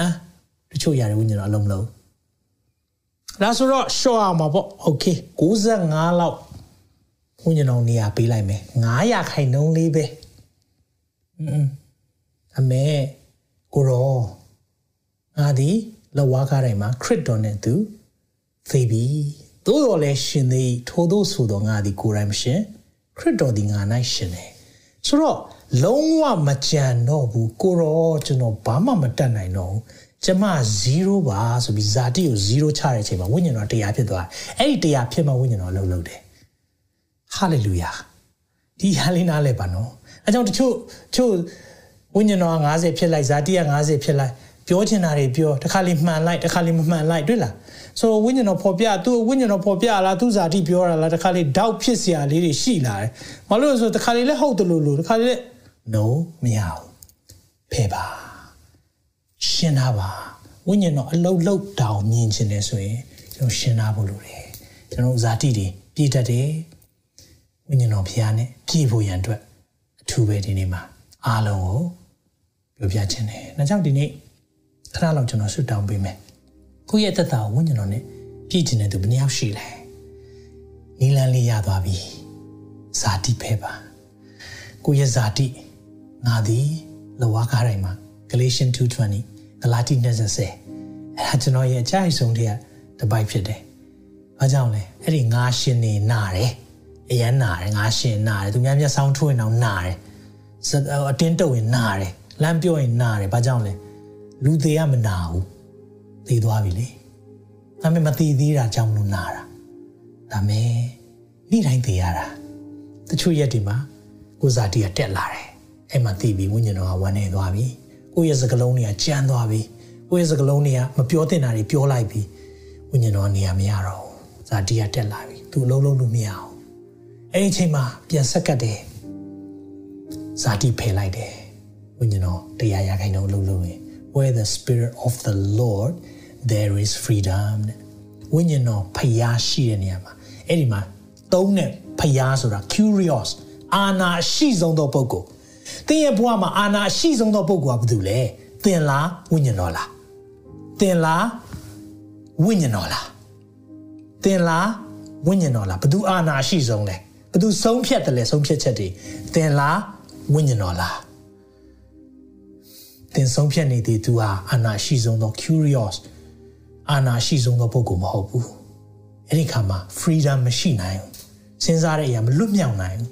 တချို့ရတယ်ဝိညာဉ်တော်အလုံးမလုံး။ဒါဆိုတော့လျှော့ရမှာပေါ့။ okay 95လောက်ဝိညာဉ်တော်နေရာပေးလိုက်မယ်900ခိုင်နှုန်းလေးပဲ။ အမေကိုရောငါဒီလဝါကားတိုင်းမှာခရစ်တော်နဲ့သူသေပြီသို့တော်လည်းရှင်သေးထို့သောဆိုတော်ငါဒီကိုယ်တိုင်မရှင်ခရစ်တော်ဒီငါ၌ရှင်တယ်ဆိုတော့လုံးဝမကြံတော့ဘူးကိုရောကျွန်တော်ဘာမှမတတ်နိုင်တော့ဘူးကျမ0ပါဆိုပြီးဇာတိကို0ချတဲ့အချိန်မှာဝိညာဉ်တော်တရားဖြစ်သွားတယ်အဲ့ဒီတရားဖြစ်မှဝိညာဉ်တော်လှုပ်လှုပ်တယ်ဟာလေလုယာဒီဟာလေးနားလဲပါနော် အဲကြောင့်တချို့ချို့ဝိညာဉ်တော်50ဖြစ်လိုက်ဇာတိက50ဖြစ်လိုက်ပြောချင်တာတွေပြောတခါလေးမှန်လိုက်တခါလေးမမှန်လိုက်တွေ့လားဆိုဝိညာဉ်တော်ပေါ်ပြသူဝိညာဉ်တော်ပေါ်ပြလားသူဇာတိပြောတာလားတခါလေးတောက်ဖြစ်စရာလေးတွေရှိလာတယ်ဘာလို့လဲဆိုတခါလေးလည်းဟုတ်တယ်လို့လို့တခါလေးလည်း no မရဘူးဖဲပါရှင်းတာပါဝိညာဉ်တော်အလုံးလုံးတောင်မြင်ခြင်းတယ်ဆိုရင်ကျွန်တော်ရှင်းတာဖို့လိုတယ်ကျွန်တော်ဇာတိတွေပြည့်တတ်တယ်ဝိညာဉ်တော်ဖျားနဲ့ပြည့်ဖို့ရန်အတွက်အ ထူးပဲဒီနေ့မှာအားလုံးကိုပြောပြခြင်းတယ်။ဒါကြောင့်ဒီနေ့ခဏလောက်ကျွန်တော်ဆွတောင်းပေးမယ်။ကိုယ့်ရဲ့သက်တာဝိညာဉ်တော်နဲ့ပြည့်ခြင်းတဲ့သူဘယ်နှယောက်ရှိလဲ။နီလန်းလေးရသွားပြီ။ဇာတိဖဲပါ။ကိုယ့်ရဲ့ဇာတိငါသည်လဝါကားတိုင်းမှာ Galatians 2:20ဂလာတိ20အဲ့ဒါကျွန်တော်ရဲ့အကြိုက်ဆုံးတဲ့တပိုက်ဖြစ်တယ်။ဘာကြောင့်လဲ။အဲ့ဒီငါရှင်နေနာတယ်။ အရန်နာတယ်ငါရှင်နာတယ်သူများမျက်စောင်းထိုးရင်တော့နာတယ်။အတင်းတုပ်ရင်နာတယ်။လမ်းပြောရင်နာတယ်။ဘာကြောင့်လဲ။လူသေးကမနာဘူး။သေသွားပြီလေ။ဒါပေမဲ့မသိသေးတာကြောင့်လို့နာတာဒါမဲ့နေ့တိုင်းသိရတာတချို့ရက်တွေမှာကိုဇာတိကတက်လာတယ်အဲ့မှာသိပြီးဝိညာဉ်တော်ကဝမ်းနေသွားပြီကိုယ့်ရဲ့စကလုံးတွေကကြမ်းသွားပြီကိုယ့်ရဲ့စကလုံးတွေကမပြောတင်တာတွေပြောလိုက်ပြီဝိညာဉ်တော်နေရာမရတော့ဘူးဇာတိကတက်လာပြီသူအလုံးလုံးလို့မရအောင် အဲ့ဒီအချိန်မှာပြန်ဆက်ကတ်တယ်ဇာတိဖယ်လိုက်တယ်ဝိညာဉ်တော်တရားရခိုင်တော်လုံးလုံးရင် where the spirit of the lord there is freedom ဝိညာဉ်တော်ဖျားရှိတဲ့နေရာမှာအဲ့ဒီမှာသုံးတဲ့ဖျားဆိုတာ curious အာနာရှိဆုံးသောပုဂ္ဂိုလ်သင်ရဲ့ဘဝမှာအာနာရှိဆုံးသောပုဂ္ဂိုလ်ကဘာလို့လဲသင်လားဝိညာဉ်တော်လားသင်လားဝိညာဉ်တော်လားသင်လားဝိညာဉ်တော်လားဘသူအာနာရှိဆုံးလဲ ဘသူဆုံးဖြတ်တယ်လဲဆုံးဖြတ်ချက်တွေသင်လားဝိညာဉ်တော်လားသင်ဆုံးဖြတ်နေသည်သူဟာအာနာရှိဆုံးသော curious အာနာရှိဆုံးသောပုဂ္ဂိုလ်မဟုတ်ဘူးအဲ့ဒီခါမှာ freedom မရှိနိုင်ဘူးစဉ်းစားတဲ့အရာမလွတ်မြောက်နိုင်ဘူး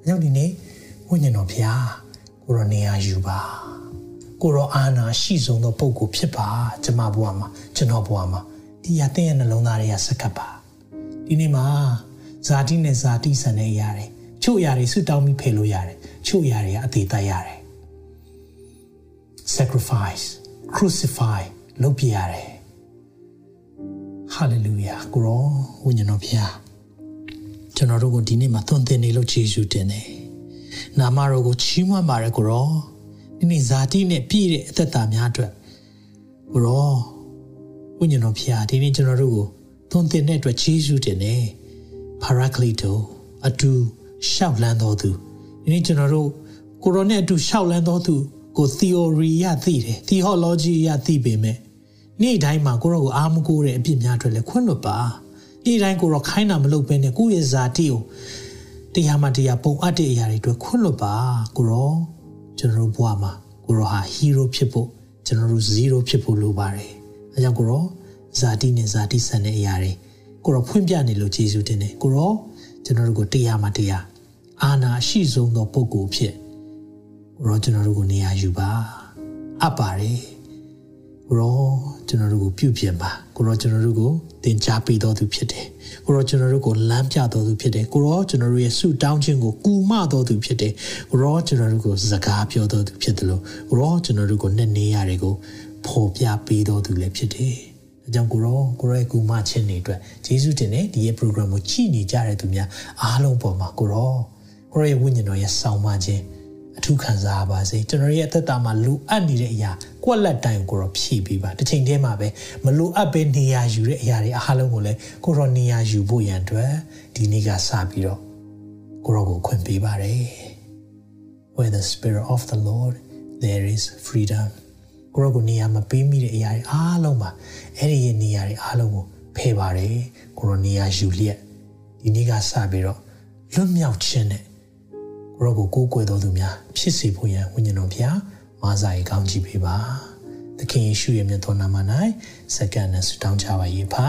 အဲကြောင့်ဒီနေ့ဝိညာဉ်တော်ဘုရားကိုရောနေရာယူပါကိုရောအာနာရှိဆုံးသောပုဂ္ဂိုလ်ဖြစ်ပါကျမဘဝမှာကျွန်တော်ဘဝမှာဒီရတဲ့နှလုံးသားတွေကစကပ်ပါဒီနေ့မှာ ဇာတိနဲ့ဇာတိဆန်တဲ့အရာတွေချို့အရာတွေဆွတောင်းပြီးဖယ်လို့ရတယ်ချို့အရာတွေကအသေးသက်ရတယ် sacrifice crucify လုပ်ပြရတယ် hallelujah ကိုရောဝိညာဉ်တော်ဖျားကျွန်တော်တို့ကိုဒီနေ့မှာသွန်သင်နေလို့ယေရှုတင်တယ်နာမတော်ကိုချီးမွမ်းပါရကိုရောဒီနေ့ဇာတိနဲ့ပြည့်တဲ့အသက်တာများအတွက်ကိုရောဝိညာဉ်တော်ဖျားဒီနေ့ကျွန်တော်တို့ကိုသွန်သင်တဲ့အတွက်ယေရှုတင်တယ် paraclito အတူရှောက်လန်းတော်သူဒီနေ့ကျွန်တော်တို့ကိုရောနဲ့အတူရှောက်လန်းတော်သူကို theory ရသိတယ် theology ရသိပေမဲ့နေ့တိုင်းမှာကိုရောကိုအားမကိုးတဲ့အပြစ်များအတွက်လည်းခွင့်လွတ်ပါနေ့တိုင်းကိုရောခိုင်းတာမလုပ်ဘဲနဲ့ကိုယ့်ရဲ့ဇာတိကိုတရားမှတရားပုံအပ်တဲ့အရာတွေအတွက်ခွင့်လွတ်ပါကိုရောကျွန်တော်တို့ဘဝမှာကိုရောဟာ hero ဖြစ်ဖို့ကျွန်တော်တို့ zero ဖြစ်ဖို့လိုပါတယ်အဲကြောင့်ကိုရောဇာတိနဲ့ဇာတိဆန်တဲ့အရာတွေ ကိုရောဖွင့်ပြနေလို့ယေရှုတင်တယ်ကိုရောကျွန်တော်တို့ကိုတရားမှတရားအာနာအရှိဆုံးသောပုဂ္ဂိုလ်ဖြစ်ကိုရောကျွန်တော်တို့ကိုနေရာယူပါအပ်ပါတယ်ကိုရောကျွန်တော်တို့ကိုပြုပြင်ပါကိုရောကျွန်တော်တို့ကိုသင်ကြားပေးတော်သူဖြစ်တယ်ကိုရောကျွန်တော်တို့ကိုလမ်းပြတော်သူဖြစ်တယ်ကိုရောကျွန်တော်တို့ရဲ့ဆုတောင်းခြင်းကိုကူမတော်သူဖြစ်တယ်ကိုရောကျွန်တော်တို့ကိုစကားပြောတော်သူဖြစ်တယ်လို့ကိုရောကျွန်တော်တို့ကိုနှစ်နေရတွေကိုဖော်ပြပေးတော်သူလည်းဖြစ်တယ် အကြောင်းကိုရောကိုရောရဲ့ကူမခြင်းတွေအတွက်ယေရှုတင်တဲ့ဒီရဲ့ program ကိုကြည်နေကြတဲ့သူများအားလုံးပေါ်မှာကိုရောကိုရောရဲ့ဝိညာဉ်တော်ရဲ့ဆောင်မခြင်းအထူးခံစားပါစေကျွန်တော်ရဲ့အသက်တာမှာလိုအပ်နေတဲ့အရာကွက်လက်တိုင်းကိုတော့ဖြည့်ပေးပါတစ်ချိန်တည်းမှာပဲမလိုအပ်ပဲနေရာယူတဲ့အရာတွေအားလုံးကိုလည်းကိုရောနေရာယူဖို့ရန်အတွက်ဒီနေ့ကစပြီးတော့ကိုရောကိုခွင့်ပေးပါတယ် where the spirit of the lord there is freedom ကိုရောကိုနေရာမပေးမိတဲ့အရာတွေအားလုံးပါအဲ့ဒီရဲ့နေရာတွေအားလုံးကိုဖယ်ပါတယ်ကိုရောနေရာယူလျက်ဒီနေ့ကစပြီးတော့လွတ်မြောက်ခြင်းနဲ့ကိုရောကိုကိုးကွယ်တော်သူများဖြစ်စေဖို့ရန်ဝိညာဉ်တော်ဖျားမာစာရေးကောင်းချီးပေးပါသခင်ယေရှုရဲ့မြတ်တော်နာမ၌စက္ကန့်နဲ့ဆုတောင်းကြပါ၏ဖာ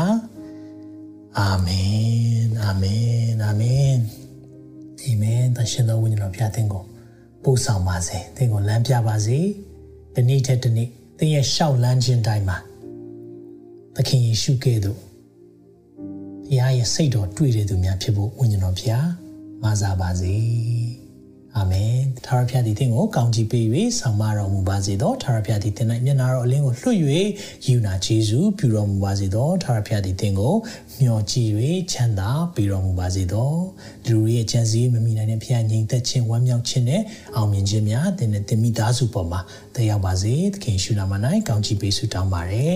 အာမင်အာမင်အာမင်အာမင်တရှင်တော်ဝိညာဉ်တော်ဖျားသင်ကိုပို့ဆောင်ပါစေသင်ကိုလမ်းပြပါစေဒီနေ့တဲ့ဒီနေ့သင်ရဲ့ရှောက်လန်းခြင်းတိုင်းမှာ သခင်ယေရှုကဲ့သို့ဘုရားရဲ့စိတ်တော်တွေ့တဲ့သူများဖြစ်ဖို့ဝိညာဉ်တော်ဖျားမာစာပါစေအာမင်ထာဝရဘုရားသည်သင်ကိုကောင်းချီးပေး၍ဆောင်မတော်မူပါစေသောထာဝရဘုရားသည်သင်၌မျက်နာတော်အလင်းကိုလွှတ်၍ယူနာကျေးဇူးပြုတော်မူပါစေသောထာဝရဘုရားသည်သင်ကိုမျှော်ကြည့်၍ချမ်းသာပေးတော်မူပါစေသောလူတွေရဲ့ချမ်းစည်းမမိနိုင်တဲ့ဘုရားငြိမ်သက်ခြင်းဝမ်းမြောက်ခြင်းနဲ့အောင်မြင်ခြင်းများသင်နဲ့သင်မိသားစုပေါ်မှာတက်ရောက်ပါစေသခင်ရှုနာမ၌ကောင်းချီးပေးဆုတောင်းပါရယ်